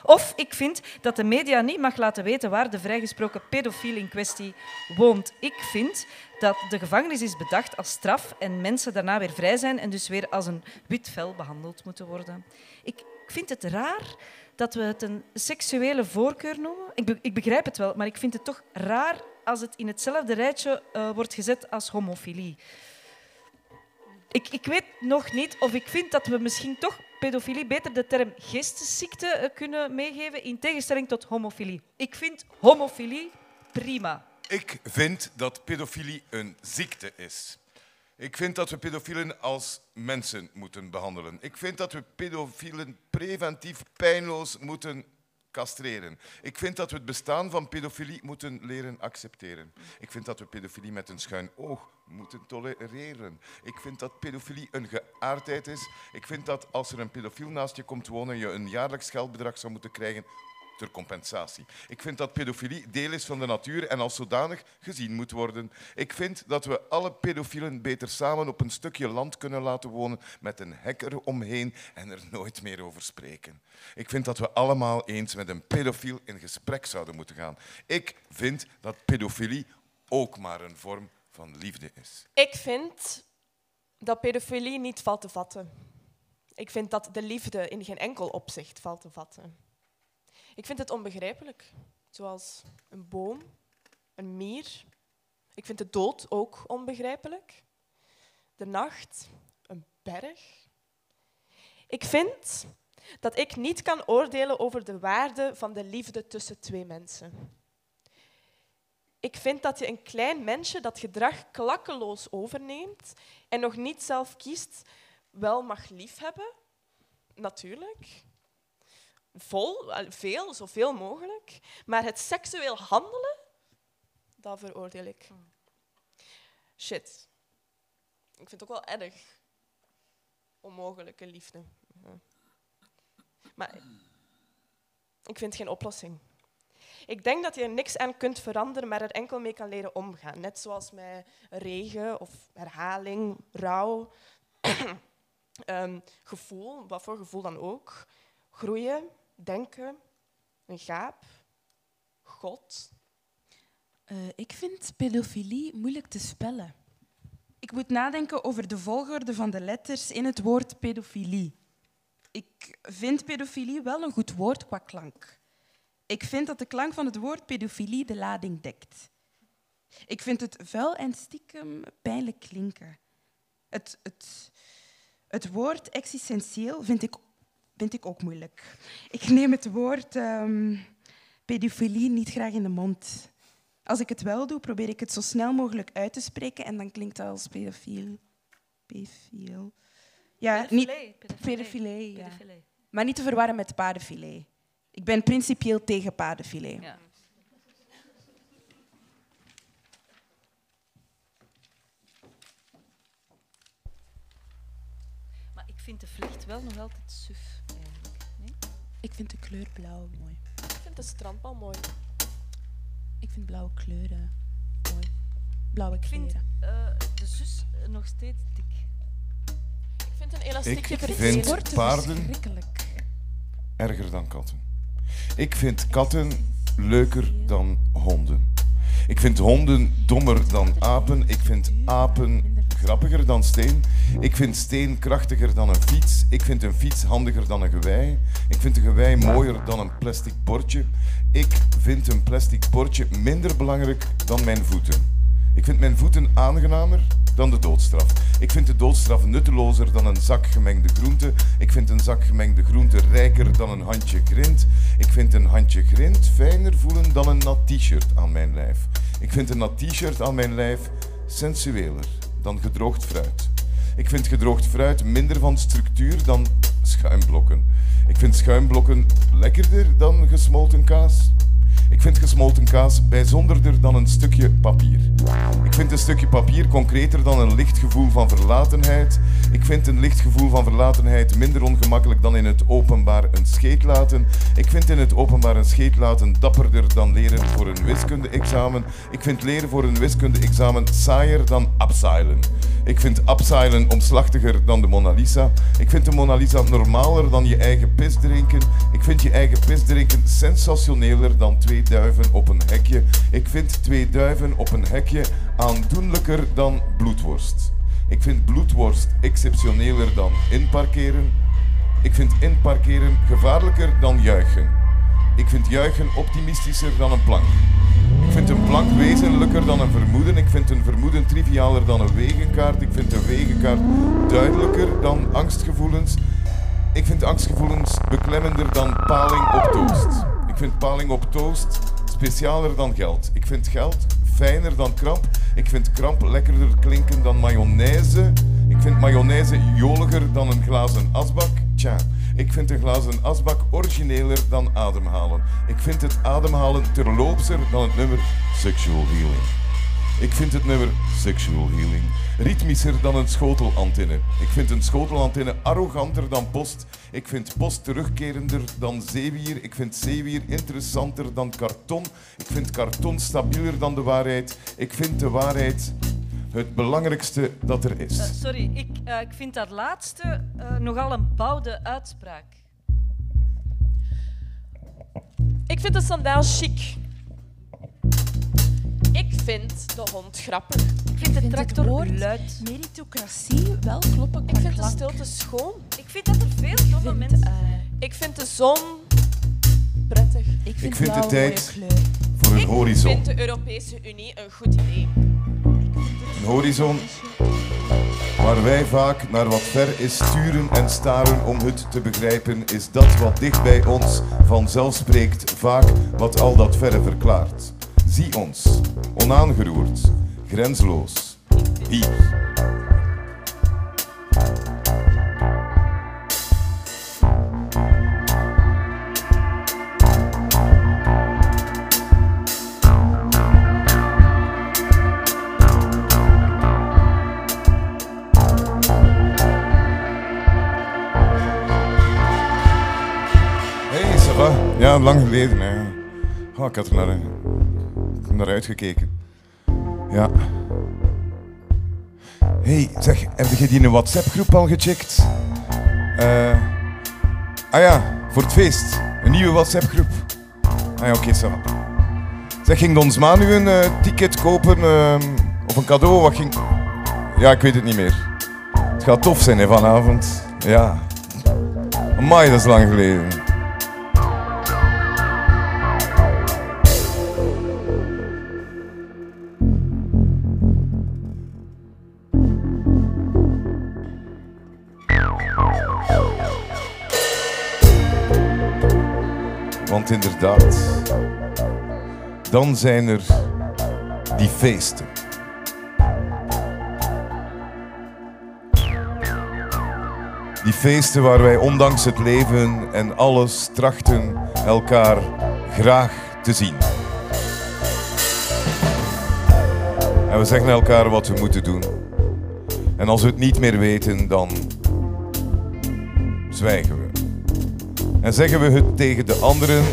Of ik vind dat de media niet mag laten weten waar de vrijgesproken pedofiel in kwestie woont. Ik vind dat de gevangenis is bedacht als straf en mensen daarna weer vrij zijn en dus weer als een wit vel behandeld moeten worden. Ik vind het raar dat we het een seksuele voorkeur noemen. Ik, ik begrijp het wel, maar ik vind het toch raar als het in hetzelfde rijtje uh, wordt gezet als homofilie. Ik, ik weet nog niet of ik vind dat we misschien toch pedofilie beter de term geestesziekte uh, kunnen meegeven in tegenstelling tot homofilie. Ik vind homofilie prima. Ik vind dat pedofilie een ziekte is. Ik vind dat we pedofielen als mensen moeten behandelen. Ik vind dat we pedofielen preventief pijnloos moeten castreren. Ik vind dat we het bestaan van pedofilie moeten leren accepteren. Ik vind dat we pedofilie met een schuin oog moeten tolereren. Ik vind dat pedofilie een geaardheid is. Ik vind dat als er een pedofiel naast je komt wonen, je een jaarlijks geldbedrag zou moeten krijgen ter compensatie. Ik vind dat pedofilie deel is van de natuur en als zodanig gezien moet worden. Ik vind dat we alle pedofielen beter samen op een stukje land kunnen laten wonen met een hek eromheen en er nooit meer over spreken. Ik vind dat we allemaal eens met een pedofiel in gesprek zouden moeten gaan. Ik vind dat pedofilie ook maar een vorm van liefde is. Ik vind dat pedofilie niet valt te vatten. Ik vind dat de liefde in geen enkel opzicht valt te vatten. Ik vind het onbegrijpelijk, zoals een boom, een mier. Ik vind de dood ook onbegrijpelijk. De nacht, een berg. Ik vind dat ik niet kan oordelen over de waarde van de liefde tussen twee mensen. Ik vind dat je een klein mensje dat gedrag klakkeloos overneemt en nog niet zelf kiest, wel mag liefhebben. Natuurlijk vol, veel, zoveel mogelijk. Maar het seksueel handelen, dat veroordeel ik. Shit. Ik vind het ook wel erg. Onmogelijke liefde. Maar ik vind geen oplossing. Ik denk dat je er niks aan kunt veranderen, maar er enkel mee kan leren omgaan. Net zoals met regen of herhaling, rouw, um, gevoel, wat voor gevoel dan ook. Groeien, denken, een gaap, God? Uh, ik vind pedofilie moeilijk te spellen. Ik moet nadenken over de volgorde van de letters in het woord pedofilie. Ik vind pedofilie wel een goed woord qua klank. Ik vind dat de klank van het woord pedofilie de lading dekt. Ik vind het vuil en stiekem pijnlijk klinken. Het, het, het woord existentieel vind ik vind ik ook moeilijk. Ik neem het woord um, pedofilie niet graag in de mond. Als ik het wel doe, probeer ik het zo snel mogelijk uit te spreken en dan klinkt dat als pedofiel. Pedofiel. Ja, niet pedofilie. Ja. Maar niet te verwarren met paardenfilet. Ik ben principieel tegen paardenfilet. Ja. vind de vlecht wel nog altijd suf, eigenlijk. Nee? Ik vind de kleur blauw mooi. Ik vind de strandbal mooi. Ik vind blauwe kleuren mooi. Blauwe Ik vind eh, de zus eh, nog steeds dik. Ik vind een Ik elastiekje vind vervelend. paarden erger dan katten. Ik vind katten leuker dan honden. Ik vind honden dommer dan apen. Ik vind apen grappiger dan steen. Ik vind steen krachtiger dan een fiets. Ik vind een fiets handiger dan een gewei. Ik vind een gewei mooier dan een plastic bordje. Ik vind een plastic bordje minder belangrijk dan mijn voeten. Ik vind mijn voeten aangenamer dan de doodstraf. Ik vind de doodstraf nuttelozer dan een zak gemengde groente. Ik vind een zak gemengde groente rijker dan een handje grind. Ik vind een handje grind fijner voelen dan een nat t-shirt aan mijn lijf. Ik vind een nat t-shirt aan mijn lijf sensueler dan gedroogd fruit. Ik vind gedroogd fruit minder van structuur dan schuimblokken. Ik vind schuimblokken lekkerder dan gesmolten kaas. Ik vind gesmolten kaas bijzonderder dan een stukje papier. Ik vind een stukje papier concreter dan een licht gevoel van verlatenheid. Ik vind een licht gevoel van verlatenheid minder ongemakkelijk dan in het openbaar een scheet laten. Ik vind in het openbaar een scheet laten dapperder dan leren voor een wiskunde-examen. Ik vind leren voor een wiskunde-examen saaier dan abseilen. Ik vind abseilen omslachtiger dan de Mona Lisa. Ik vind de Mona Lisa normaler dan je eigen pis drinken. Ik vind je eigen pis drinken sensationeler dan twee duiven op een hekje. Ik vind twee duiven op een hekje aandoenlijker dan bloedworst. Ik vind bloedworst exceptioneler dan inparkeren. Ik vind inparkeren gevaarlijker dan juichen. Ik vind juichen optimistischer dan een plank. Ik vind een plank wezenlijker dan een vermoeden. Ik vind een vermoeden trivialer dan een wegenkaart. Ik vind een wegenkaart duidelijker dan angstgevoelens. Ik vind angstgevoelens beklemmender dan paling op toast. Ik vind paling op toast specialer dan geld. Ik vind geld fijner dan kramp. Ik vind kramp lekkerder klinken dan mayonaise. Ik vind mayonaise joliger dan een glazen asbak. Tja, ik vind een glazen asbak origineler dan ademhalen. Ik vind het ademhalen terloopser dan het nummer Sexual Healing. Ik vind het nummer Sexual Healing ritmischer dan een schotelantenne. Ik vind een schotelantenne arroganter dan post. Ik vind post terugkerender dan zeewier. Ik vind zeewier interessanter dan karton. Ik vind karton stabieler dan de waarheid. Ik vind de waarheid het belangrijkste dat er is. Eh, sorry, ik, eh, ik vind dat laatste eh, nogal een bouwde uitspraak. Ik vind de sandaal chic. Ik vind de hond grappig. Ik vind de vind tractor het woord luid. meritocratie wel kloppen Ik vind de stilte schoon. Ik vind dat er veel domme vind, mensen eh, Ik vind de zon prettig. Ik vind, Ik vind de tijd voor een Ik horizon. vind de Europese Unie een goed idee. Een horizon waar wij vaak naar wat ver is sturen en staren om het te begrijpen, is dat wat dicht bij ons vanzelf spreekt, vaak wat al dat verre verklaart. Zie ons, onaangeroerd, grensloos, hier. Ja, lang geleden. Hè. Oh, ik had er naar, ik heb naar uitgekeken. Ja. Hey, zeg, heb je die een WhatsApp-groep al gecheckt? Eh, ah ja, voor het feest. Een nieuwe WhatsApp-groep. Ah ja, oké, zo. Zeg, ging ons ma nu een eh, ticket kopen? ehm, of een cadeau? Wat ging... Ja, ik weet het niet meer. Het gaat tof zijn hè, vanavond. Ja. Amai, dat is lang geleden. Dan zijn er die feesten. Die feesten waar wij ondanks het leven en alles trachten elkaar graag te zien. En we zeggen elkaar wat we moeten doen. En als we het niet meer weten, dan zwijgen we. En zeggen we het tegen de anderen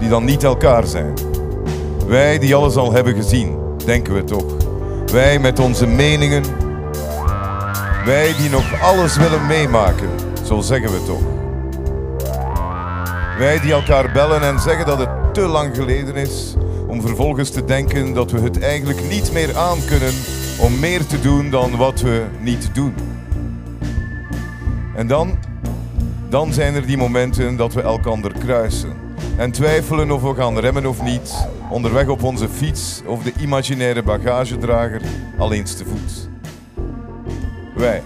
die dan niet elkaar zijn. Wij die alles al hebben gezien, denken we toch. Wij met onze meningen. Wij die nog alles willen meemaken, zo zeggen we toch. Wij die elkaar bellen en zeggen dat het te lang geleden is, om vervolgens te denken dat we het eigenlijk niet meer aan kunnen om meer te doen dan wat we niet doen. En dan, dan zijn er die momenten dat we elkander kruisen en twijfelen of we gaan remmen of niet, onderweg op onze fiets of de imaginaire bagagedrager alleens te voet. Wij.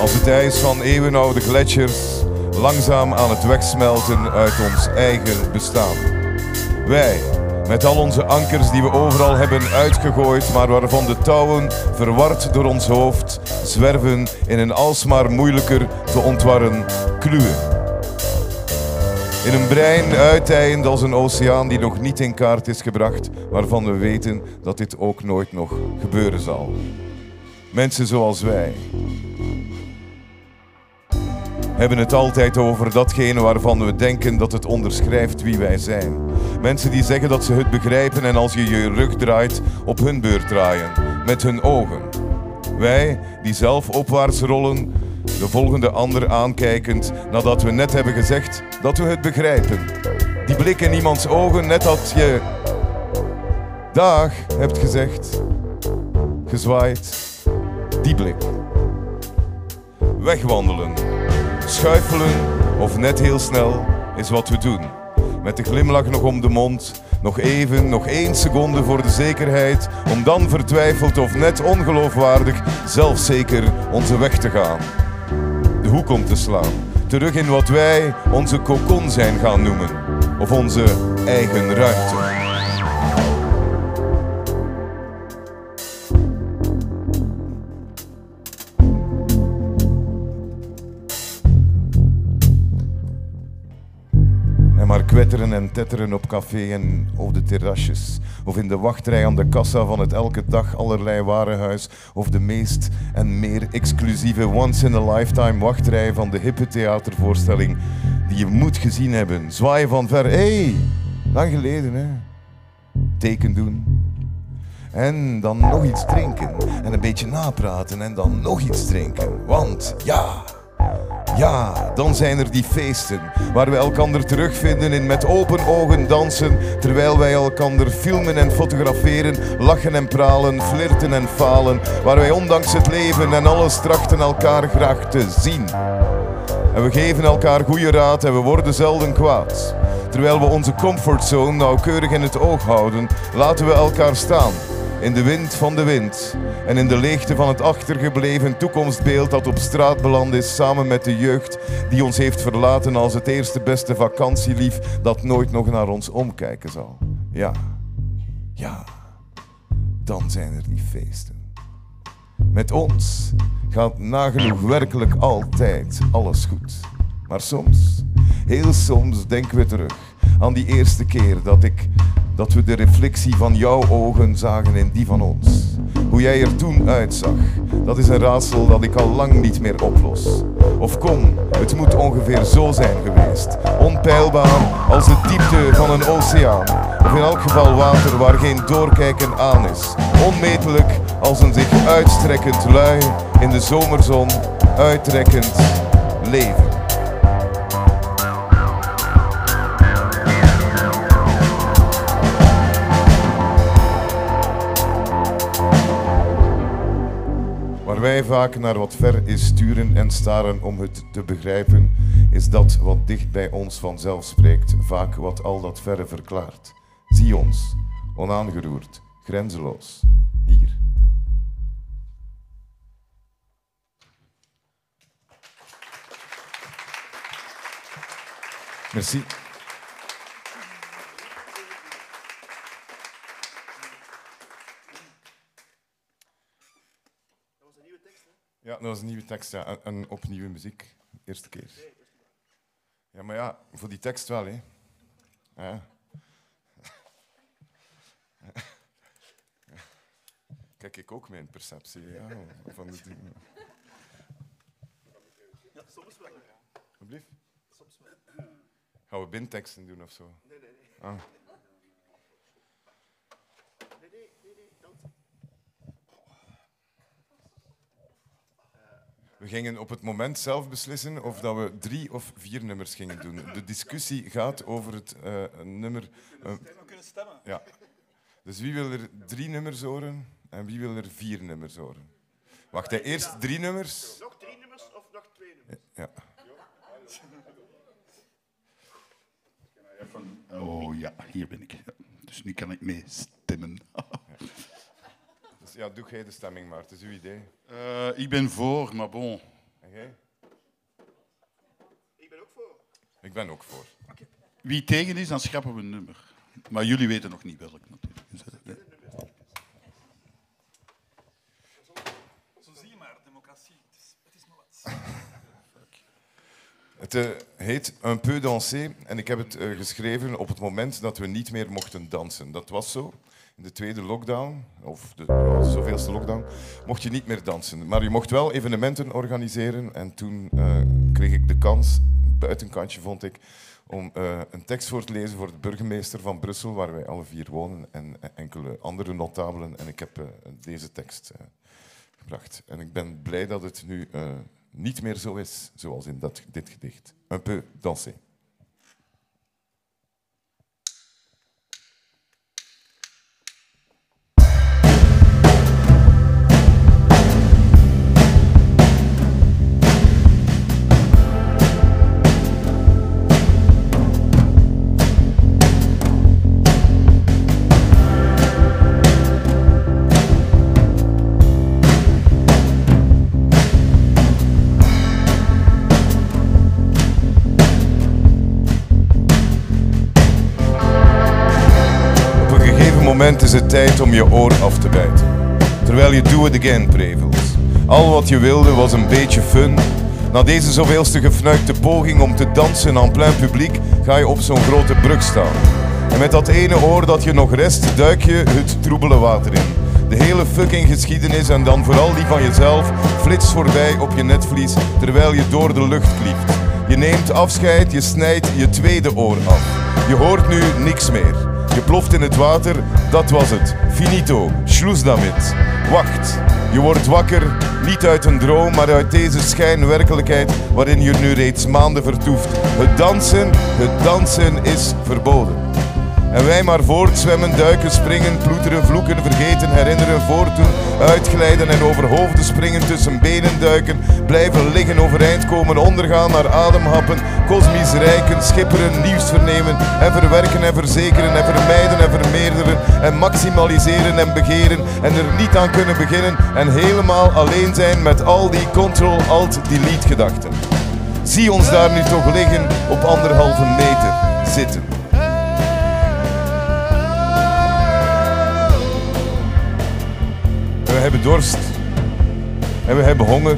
Als het ijs van eeuwenoude gletsjers langzaam aan het wegsmelten uit ons eigen bestaan. Wij, met al onze ankers die we overal hebben uitgegooid, maar waarvan de touwen, verward door ons hoofd, zwerven in een alsmaar moeilijker te ontwarren kluwen. In een brein uiteind als een oceaan die nog niet in kaart is gebracht, waarvan we weten dat dit ook nooit nog gebeuren zal. Mensen zoals wij, hebben het altijd over datgene waarvan we denken dat het onderschrijft wie wij zijn. Mensen die zeggen dat ze het begrijpen en als je je rug draait, op hun beurt draaien, met hun ogen. Wij die zelf opwaarts rollen, de volgende ander aankijkend nadat we net hebben gezegd dat we het begrijpen. Die blik in iemands ogen, net als je dag hebt gezegd, gezwaaid, die blik. Wegwandelen Schuifelen of net heel snel is wat we doen. Met de glimlach nog om de mond, nog even, nog één seconde voor de zekerheid, om dan vertwijfeld of net ongeloofwaardig zelfzeker onze weg te gaan. De hoek om te slaan, terug in wat wij onze kokon zijn gaan noemen, of onze eigen ruimte. Kwetteren en tetteren op café en op de terrasjes. Of in de wachtrij aan de kassa van het elke dag allerlei warenhuis. Of de meest en meer exclusieve once-in-a-lifetime wachtrij van de hippe theatervoorstelling die je moet gezien hebben. Zwaaien van ver. Hé, hey, lang geleden hè. Teken doen. En dan nog iets drinken. En een beetje napraten en dan nog iets drinken. Want ja, ja, dan zijn er die feesten waar we elkander terugvinden in met open ogen dansen, terwijl wij elkander filmen en fotograferen, lachen en pralen, flirten en falen, waar wij ondanks het leven en alles trachten elkaar graag te zien. En we geven elkaar goede raad en we worden zelden kwaad. Terwijl we onze comfortzone nauwkeurig in het oog houden, laten we elkaar staan in de wind van de wind en in de leegte van het achtergebleven toekomstbeeld dat op straat beland is samen met de jeugd die ons heeft verlaten als het eerste beste vakantielief dat nooit nog naar ons omkijken zal. Ja, ja, dan zijn er die feesten. Met ons gaat nagenoeg werkelijk altijd alles goed. Maar soms, heel soms denken we terug aan die eerste keer dat ik dat we de reflectie van jouw ogen zagen in die van ons. Hoe jij er toen uitzag, dat is een raadsel dat ik al lang niet meer oplos. Of kom, het moet ongeveer zo zijn geweest. Onpeilbaar als de diepte van een oceaan. Of in elk geval water waar geen doorkijken aan is. Onmetelijk als een zich uitstrekkend lui in de zomerzon uittrekkend leven. Vaak naar wat ver is sturen en staren om het te begrijpen, is dat wat dicht bij ons vanzelf spreekt, vaak wat al dat verre verklaart. Zie ons, onaangeroerd, grenzeloos, hier. Merci. Ja, dat was een nieuwe tekst, ja. En, en opnieuw muziek. Eerste keer. Ja, maar ja, voor die tekst wel, hè. Ja. Kijk ik ook mijn perceptie ja, van de dingen. Ja, soms wel. Alsjeblieft. Soms wel. Gaan we binteksten doen of zo? Nee, nee, nee. Ah. Nee, nee, nee, nee, dank. We gingen op het moment zelf beslissen of dat we drie of vier nummers gingen doen. De discussie gaat over het eh, een nummer. eh, We kunnen stemmen. ja. Dus wie wil er drie nummers horen en wie wil er vier nummers horen? Wacht, hè, eerst drie nummers. Nog drie nummers of nog twee nummers? Ja. Oh ja, hier ben ik. Dus nu kan ik mee stemmen. Ja, doe jij de stemming maar, het is uw idee. Eh, ik ben voor, maar bon. En jij? Ik ben ook voor. Ik ben ook voor. Wie tegen is, dan schrappen we een nummer. Maar jullie weten nog niet welk natuurlijk. Nee. Zo zie je maar, democratie. Het is, het is maar wat. Het eh, heet Un peu danser en ik heb het eh, geschreven op het moment dat we niet meer mochten dansen. Dat was zo. In de tweede lockdown, of de zoveelste lockdown, mocht je niet meer dansen. Maar je mocht wel evenementen organiseren en toen eh, kreeg ik de kans, een buitenkantje vond ik, om eh, een tekst voor te lezen voor de burgemeester van Brussel, waar wij alle vier wonen, en eh, enkele andere notabelen. En ik heb deze tekst gebracht. En ik ben blij dat het nu niet meer zo is, zoals in dat, dit gedicht. Un peu danser. Moment is het tijd om je oor af te bijten. Terwijl je do it again prevelt. Al wat je wilde was een beetje fun. Na deze zoveelste gefnuikte poging om te dansen aan plein publiek ga je op zo'n grote brug staan. En met dat ene oor dat je nog rest, duik je het troebele water in. De hele fucking geschiedenis en dan vooral die van jezelf flitst voorbij op je netvlies terwijl je door de lucht klieft. Je neemt afscheid, je snijdt je tweede oor af. Je hoort nu niks meer. Je ploft in het water, dat was het. Finito, schluss damit. Wacht, je wordt wakker, niet uit een droom, maar uit deze schijnwerkelijkheid waarin je nu reeds maanden vertoeft. Het dansen, het dansen is verboden. En wij maar voortzwemmen, duiken, springen, ploeteren, vloeken, vergeten, herinneren, voortdoen, uitglijden en over hoofden springen, tussen benen duiken, blijven liggen, overeind komen, ondergaan, naar ademhappen, kosmisch rijken, schipperen, nieuws vernemen en verwerken en verzekeren en vermijden en vermeerderen en maximaliseren en begeren en er niet aan kunnen beginnen en helemaal alleen zijn met al die control-alt-delete gedachten. Zie ons daar nu toch liggen op anderhalve meter zitten. Hebben dorst. En we hebben honger.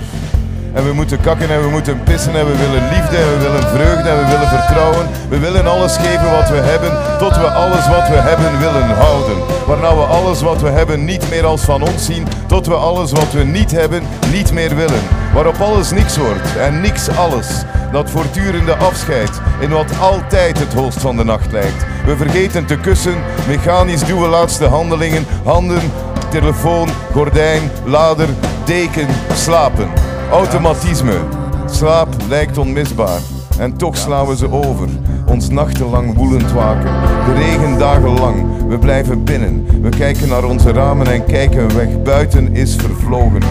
En we moeten kakken en we moeten pissen. En we willen liefde en we willen vreugde en we willen vertrouwen. We willen alles geven wat we hebben. Tot we alles wat we hebben willen houden. Waarna we alles wat we hebben niet meer als van ons zien. Tot we alles wat we niet hebben niet meer willen. Waarop alles niks wordt en niks alles. Dat voortdurende afscheid in wat altijd het holst van de nacht lijkt. We vergeten te kussen. Mechanisch doen we laatste handelingen. Handen, telefoon, gordijn, lader, deken, slapen. Automatisme. Slaap lijkt onmisbaar. En toch slaan we ze over. Ons nachtenlang woelend waken. De regen dagenlang. We blijven binnen. We kijken naar onze ramen en kijken weg. Buiten is vervlogen.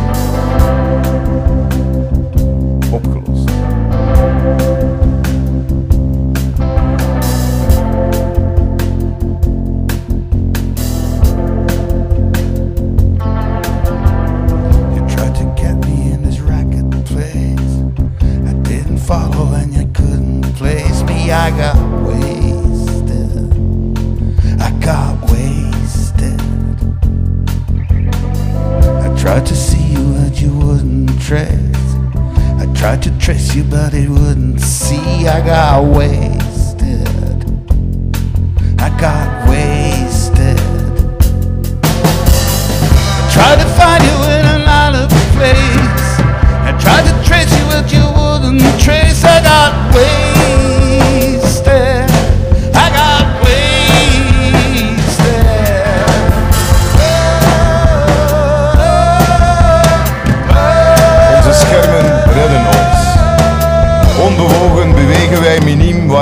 I tried to trace you, but it wouldn't see. I got wasted. I got wasted. I tried to find you in an out of place. I tried to trace you, but you wouldn't trace. I got wasted.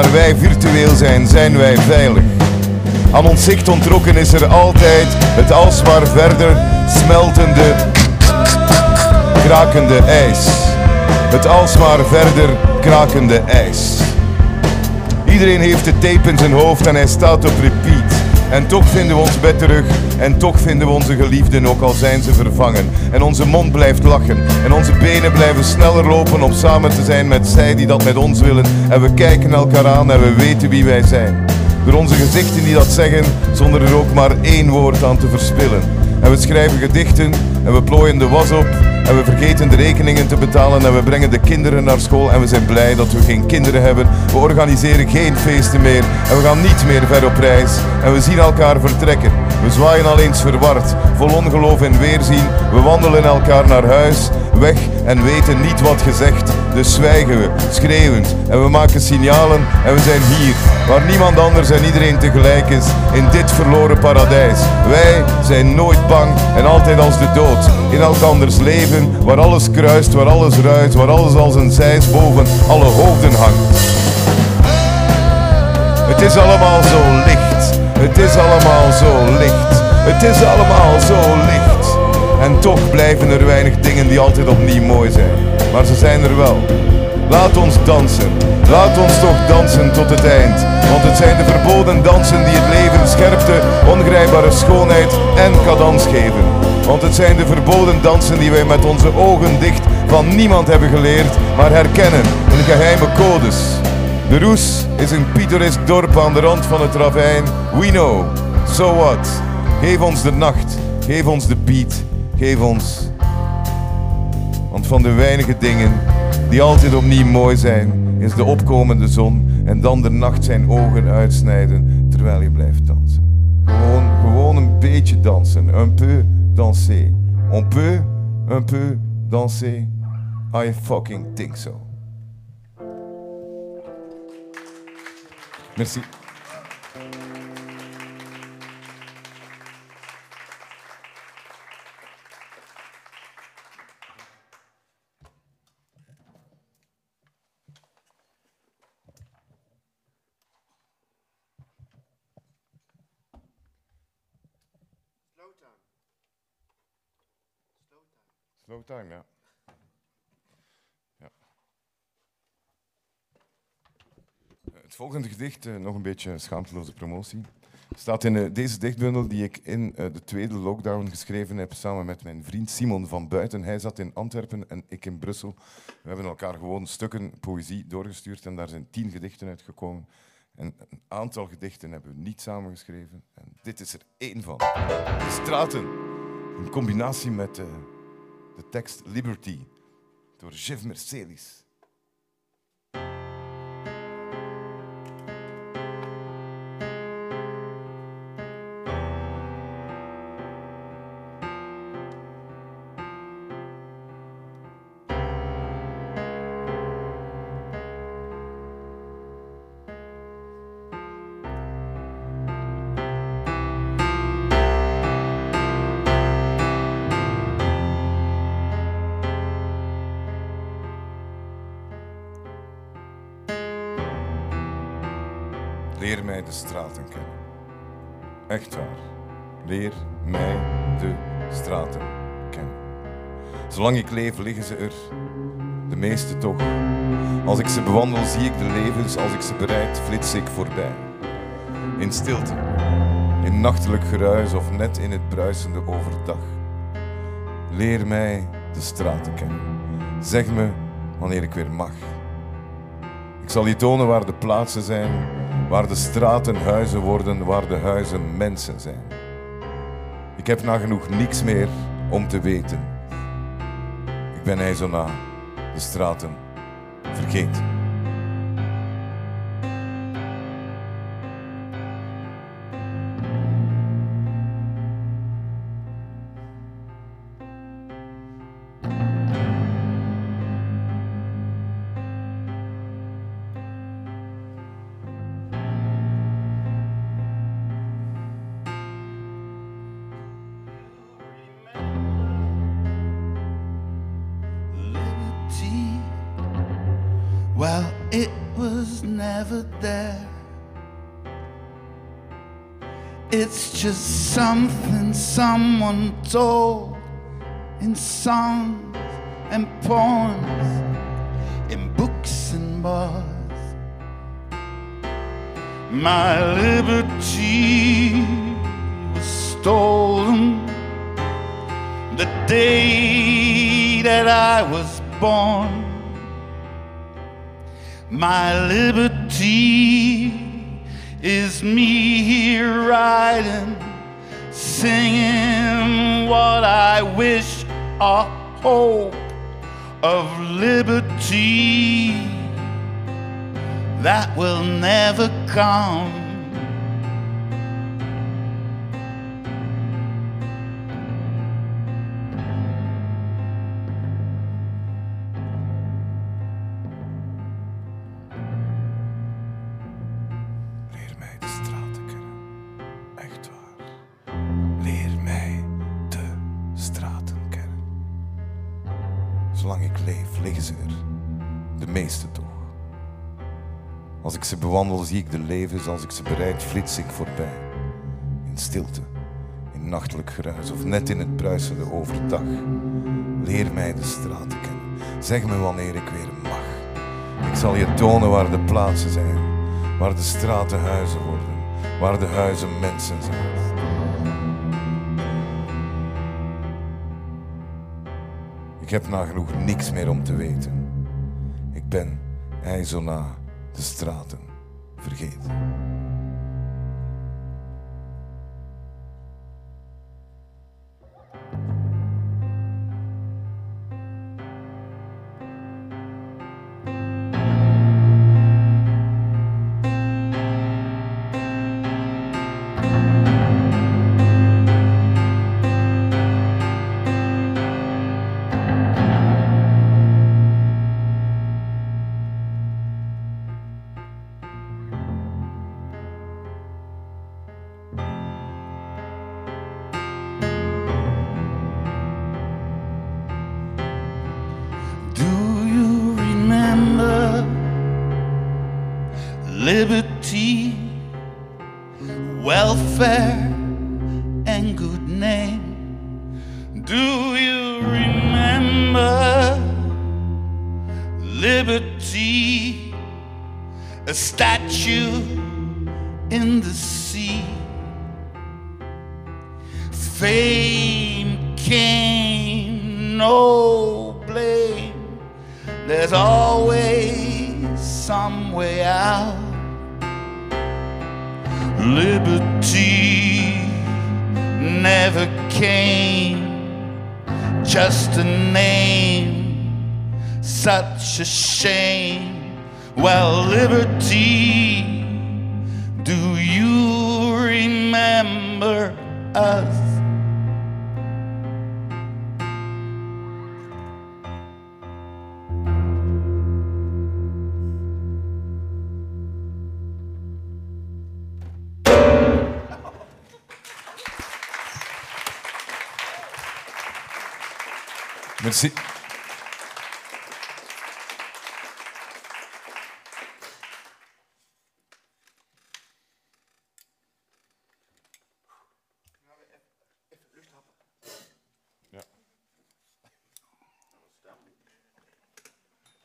Waar wij virtueel zijn, zijn wij veilig. Aan ons zicht ontrokken is er altijd het alsmaar verder smeltende, krakende ijs. Het alsmaar verder krakende ijs. Iedereen heeft de tape in zijn hoofd en hij staat op repeat. En toch vinden we ons bed terug en toch vinden we onze geliefden ook al zijn ze vervangen. En onze mond blijft lachen en onze benen blijven sneller lopen om samen te zijn met zij die dat met ons willen. En we kijken elkaar aan en we weten wie wij zijn. Door onze gezichten die dat zeggen zonder er ook maar één woord aan te verspillen. En we schrijven gedichten en we plooien de was op en we vergeten de rekeningen te betalen en we brengen de kinderen naar school en we zijn blij dat we geen kinderen hebben. We organiseren geen feesten meer en we gaan niet meer ver op reis en we zien elkaar vertrekken. We zwaaien al eens verward, vol ongeloof en weerzien. We wandelen elkaar naar huis, weg en weten niet wat gezegd. Dus zwijgen we, schreeuwend en we maken signalen en we zijn hier, waar niemand anders en iedereen tegelijk is, in dit verloren paradijs. Wij zijn nooit bang en altijd als de dood, in elkanders leven, waar alles kruist, waar alles ruist, waar alles als een zeis boven alle hoofden hangt. Het is allemaal zo licht, het is allemaal zo licht, het is allemaal zo licht. En toch blijven er weinig dingen die altijd opnieuw mooi zijn. Maar ze zijn er wel. Laat ons dansen. Laat ons toch dansen tot het eind. Want het zijn de verboden dansen die het leven scherpte, ongrijpbare schoonheid en cadans geven. Want het zijn de verboden dansen die wij met onze ogen dicht van niemand hebben geleerd, maar herkennen in geheime codes. De Roes is een pittoresk dorp aan de rand van het ravijn. We know. So what? Geef ons de nacht. Geef ons de beat. Geef ons. Want van de weinige dingen die altijd opnieuw mooi zijn, is de opkomende zon en dan de nacht zijn ogen uitsnijden terwijl je blijft dansen. Gewoon, gewoon een beetje dansen. Un peu danser. On peut un peu danser. I fucking think so. Merci. Slow time, ja. ja. Eh, Het volgende gedicht, eh, nog een beetje schaamteloze promotie, staat in eh, deze dichtbundel die ik in de tweede lockdown geschreven heb samen met mijn vriend Simon van Buiten. Hij zat in Antwerpen en ik in Brussel. We hebben elkaar gewoon stukken poëzie doorgestuurd en daar zijn tien gedichten uitgekomen. En een aantal gedichten hebben we niet samengeschreven. En dit is er één van. De straten. In combinatie met eh, de tekst Liberty door Jeff Mercedes. Zolang ik leef, liggen ze er. De meeste toch. Als ik ze bewandel, zie ik de levens. Als ik ze bereid, flits ik voorbij. In stilte. In nachtelijk geruis of net in het bruisende overdag. Leer mij de straten kennen. Zeg me wanneer ik weer mag. Ik zal je tonen waar de plaatsen zijn, waar de straten huizen worden, waar de huizen mensen zijn. Ik heb nagenoeg niks meer om te weten. Ik ben hij zo na, de straten vergeten. Someone told in songs and poems, in books and bars. My liberty was stolen the day that I was born. My liberty is me here riding, singing what I wish or hope of liberty that will never come. Bewandel, zie ik de levens. Als ik ze bereid, flits ik voorbij. In stilte, in nachtelijk geruis of net in het bruisende overdag. Leer mij de straten kennen. Zeg me wanneer ik weer mag. Ik zal je tonen waar de plaatsen zijn. Waar de straten huizen worden. Waar de huizen mensen zijn. Ik heb nagenoeg niks meer om te weten. Ik ben ijzona de straten vergeten.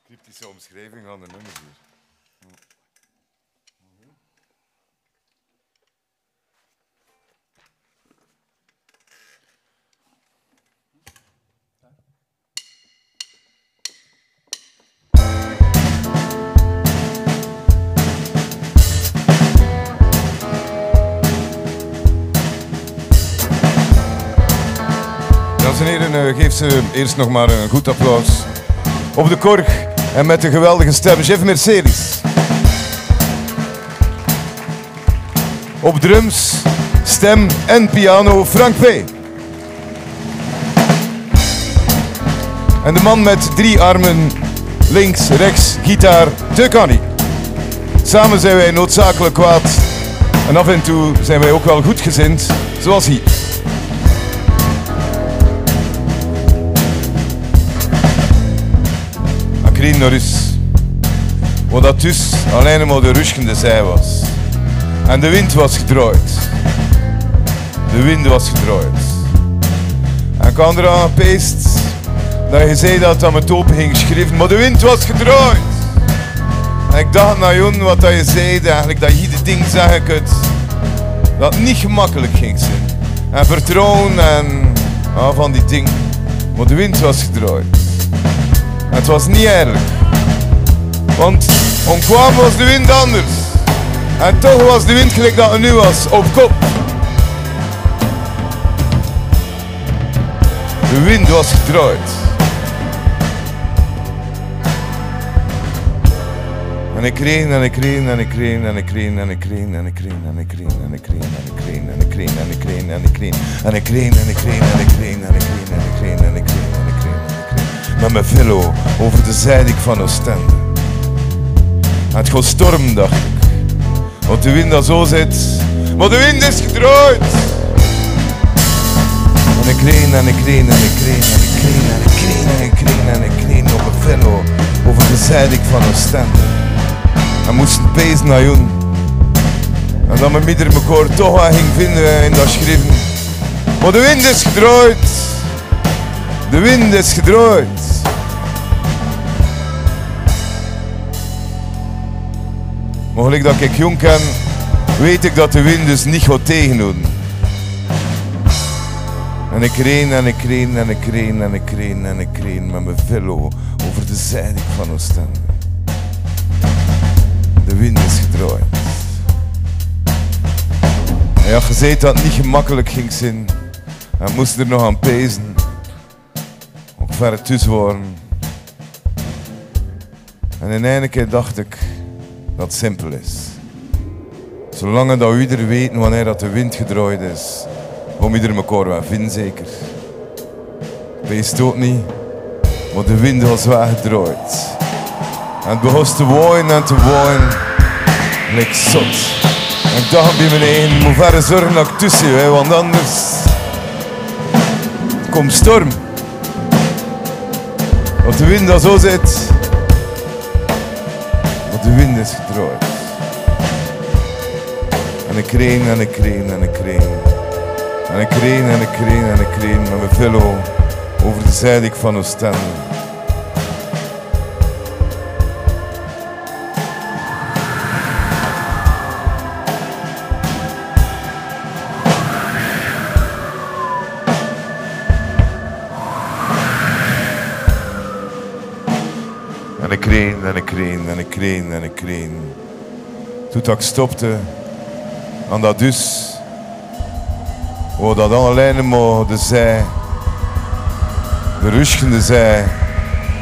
Cryptische omschrijving van de nummers hier. Dames en heren, eh, geef ze eerst nog maar een goed applaus. Op de korg en met de geweldige stem Jeff Mercedes. Op drums, stem en piano Frank P. En de man met drie armen, links, rechts, gitaar, Teukani. Samen zijn wij noodzakelijk kwaad. En af en toe zijn wij ook wel goedgezind, zoals hier. Berlin naar. Waar dat dus alleen maar de ruschende zij was. En de wind was gedraaid. De wind was gedraaid. En ik had eraan gepeest dat je zei dat dat met open ging geschreven, maar de wind was gedraaid. En ik dacht naar Jon wat dat je zei, eigenlijk dat je de ding kunt, dat het niet gemakkelijk ging zijn. En vertrouwen en ja, van die dingen. Maar de wind was gedraaid. Het was niet eerlijk. Want omkwam was de wind anders. En toch was de wind gelijk dat het nu was, op kop. De wind was gedraaid. En ik reen en ik reen en ik reen en ik reen en ik reen en ik reen en ik reen en ik reen en ik reen en ik reen en ik reen en ik reen en ik reen en ik reen en ik reen en ik reen en ik reen met mijn velo over de zijdik van Oostende. Het gaat storm, dacht ik. Want de wind dat zo zit, maar de wind is gedraaid. En ik reen en ik reen en ik reen en ik reen en ik reen en ik reen en ik reen op een velo over de zijdik van Oostende. En moesten pezen naar Joen. En dat mijn moeder elkaar toch wel ging vinden in dat schrijven. Maar de wind is gedraaid. De wind is gedraaid. Mogelijk dat ik jong ken, weet ik dat de wind dus niet gaat tegenhouden. En ik reen en ik reen en ik reen en ik reen en ik reen met mijn velo over de zijde van Oostende. De wind is gedraaid. En ja, zei dat het niet gemakkelijk ging zijn. En moest er nog aan pezen. Ook verder tussen. En in een keer dacht ik dat simpel is. Zolang dat ieder weet wanneer dat de wind gedraaid is, om ieder elkaar wel vinden zeker. Wees ook niet, maar de wind was wel gedraaid. En het begon te waaien en te waaien, like zot. En ik dacht bij mijn eigen, moet verder zorgen dat ik tussen want anders komt storm. Want de wind dat zo zit, want de wind is gedraaid. En ik reen en ik reen en ik reen. En ik reen en ik reen en ik reen met mijn velo over de zijdik van Oostende. Reen en ik reen en ik reen en ik reen. Toen dat ik stopte aan dat dus, waar dat alleen maar de zij, de ruschende zij,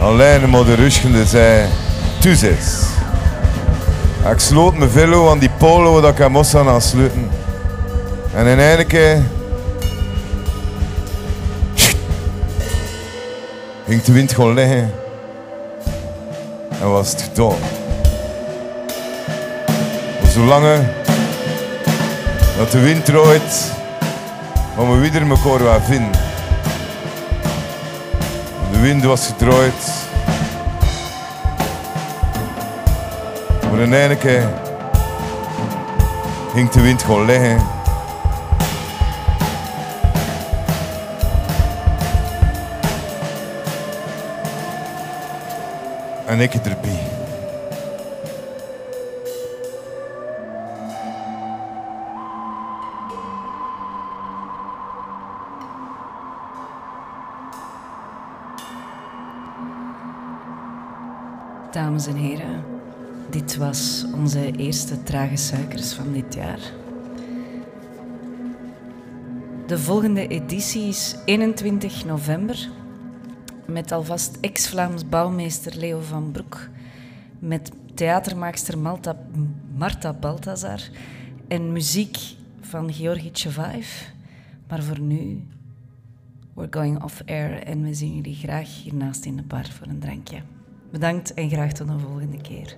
alleen maar de ruschende zij. En Ik sloot mijn velo aan die waar dat ik moest aan aansluiten. En in één keer ging de wind gewoon liggen was het gedaan. Maar zolang dat de wind draait, gaan we weer elkaar wel vinden. De wind was gedraaid. Maar in één keer ging de wind gewoon liggen. En ik. Dames en heren, dit was onze eerste trage suikers van dit jaar. De volgende editie is 21 november met alvast ex-Vlaams bouwmeester Leo van Broek, met theatermaakster Malta, Marta Balthazar en muziek van Georgi Tjevaev. Maar voor nu, we're going off air en we zien jullie graag hiernaast in de bar voor een drankje. Bedankt en graag tot een volgende keer.